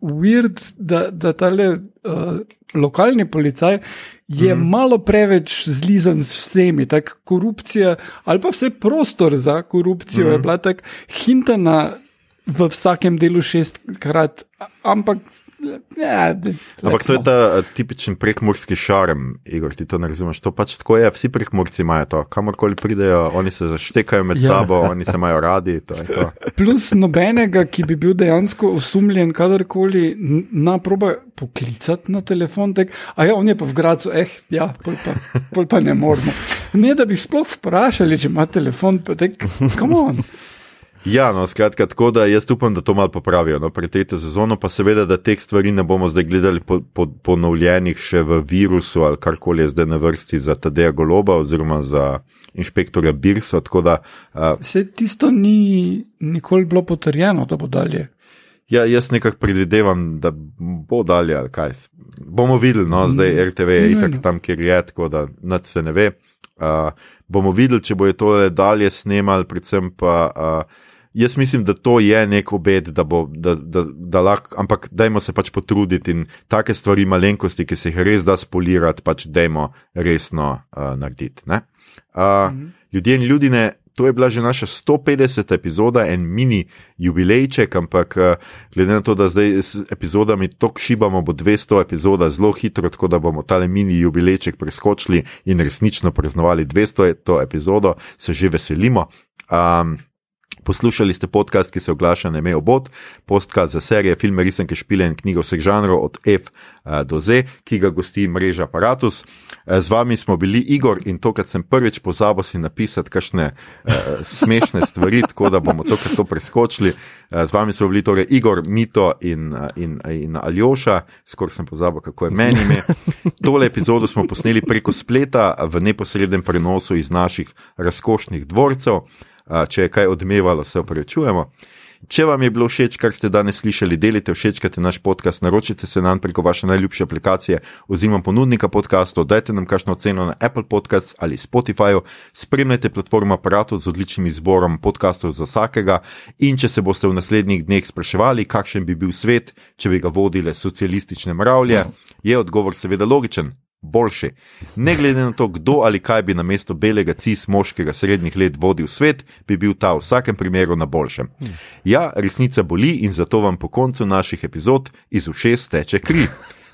weird, da, da tale uh, lokalni policaj je mm. malo preveč zlizan s vsemi, tako korupcija ali pa vse prostor za korupcijo mm. je bila tako hintana v vsakem delu šestkrat, ampak Ja, Ampak to je ta eh, tipičen prekmorski šarm, Igor, ti to ne razumeš. To pač tako je, vsi prekmorci imajo to. Kamorkoli pridejo, oni se zaštekajo med ja. sabo, oni se imajo radi. To to. Plus nobenega, ki bi bil dejansko osumljen, kadarkoli na proba poklicati na telefon. Tak, a ja, on je pa v Gracu, eh, ja, pol pa, pol pa ne moramo. Ne, da bi sploh vprašali, če ima telefon, pa tek, kam on. Ja, no, skratka, tako da jaz upam, da to malo popravijo. No, Pred tretjo sezono pa seveda, da teh stvari ne bomo zdaj gledali po, po, ponovljenih še v virusu ali karkoli je zdaj na vrsti za Tadeja Goloba oziroma za inšpektorja Birsa. Da, uh, Se tisto ni nikoli bilo potrjeno, da bo dalje. Ja, jaz nekako predvidevam, da bo dalje ali kaj. Bomo videli, no, zdaj mm. RTV je itak tam, kjer je, tako da nad se ne ve. Uh, bomo videli, če bojo to dalje snemali, predvsem pa. Uh, jaz mislim, da to je nek obet, da bo, da, da, da lahko, ampak dajmo se pač potruditi in take stvari, malenkosti, ki se jih res da spolirati, pač dajmo resno uh, narediti. Uh, mhm. Ljudje in ljudje, to je bila že naša 150. epizoda, en mini jubilejček, ampak uh, glede na to, da zdaj s epizodami tako šibamo, bo 200 epizoda zelo hitro, tako da bomo tale mini jubilejček preskočili in resnično praznovali 200. epizodo, se že veselimo. Um, Poslušali ste podcast, ki se oglaša na ime Obot, podcast za serije, filme, risanke, špile in knjige vseh žanrov od F eh, do Z, ki ga gosti mreža Apparatus. Eh, z vami smo bili Igor in tokrat sem prvič pozabil si napisati kakšne uh, smešne stvari, [laughs] tako da bomo tokrat to preskočili. Z vami smo bili torej Igor, Mito in, in, in Aljoša, skoraj sem pozabil, kako je meni ime. Tole epizodo smo posneli preko spleta v neposrednem prenosu iz naših razkošnih dvorcev če je kaj odmevalo, se upravičujemo. Če vam je bilo všeč, kar ste danes slišali, delite, všečkajte naš podcast, naročite se nam preko vaše najljubše aplikacije oziroma ponudnika podcastov, dajte nam kakšno ceno na Apple Podcasts ali Spotify, spremljajte platformo aparatov z odličnim izborom podcastov za vsakega in če se boste v naslednjih dneh spraševali, kakšen bi bil svet, če bi ga vodile socialistične mravlje, je odgovor seveda logičen boljši. Ne glede na to, kdo ali kaj bi na mesto belega cis moškega srednjih let vodil svet, bi bil ta v vsakem primeru na boljšem. Ja, resnica boli in zato vam po koncu naših epizod iz ušes teče kri.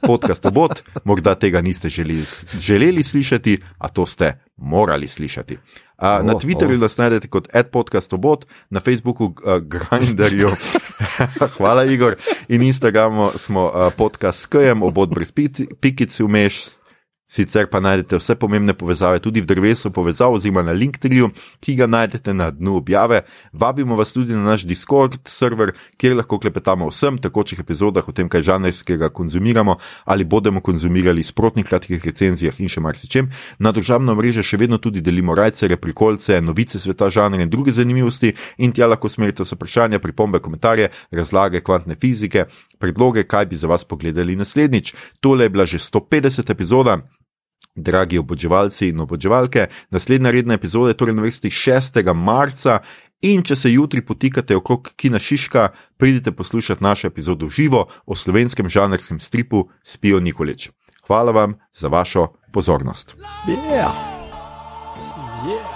Podcast obot, morda tega niste želeli, želeli slišati, a to ste morali slišati. A, oh, na Twitterju oh. nas najdete kot adpodcastobot, na Facebooku uh, Grinderju, [laughs] hvala Igor, in Instagramu smo uh, podcast SKM, obot brez pikic, vmeš. Sicer pa najdete vse pomembne povezave tudi v drevesu povezav oziroma na Linktriju, ki ga najdete na dnu objave. Vabimo vas tudi na naš Discord server, kjer lahko klepetamo o vsem tekočih epizodah, o tem, kaj žanrskega konzumiramo ali bomo konzumirali sprotnih kratkih recenzijah in še marsičem. Na državno mrežo še vedno tudi delimo rajce, reprikolce, novice sveta žanra in druge zanimivosti in tja lahko smerite vse vprašanja, pripombe, komentarje, razlage kvantne fizike, predloge, kaj bi za vas pogledali naslednjič. Tole je bila že 150 epizoda. Dragi oboževalci in oboževalke, naslednja redna epizoda je torej na vrsti 6. marca. In če se jutri potikate okrog Kina Šiška, pridite poslušati našo epizodo živo o slovenskem žanrskem stripu Spijo Nikolič. Hvala vam za vašo pozornost. Yeah. Yeah.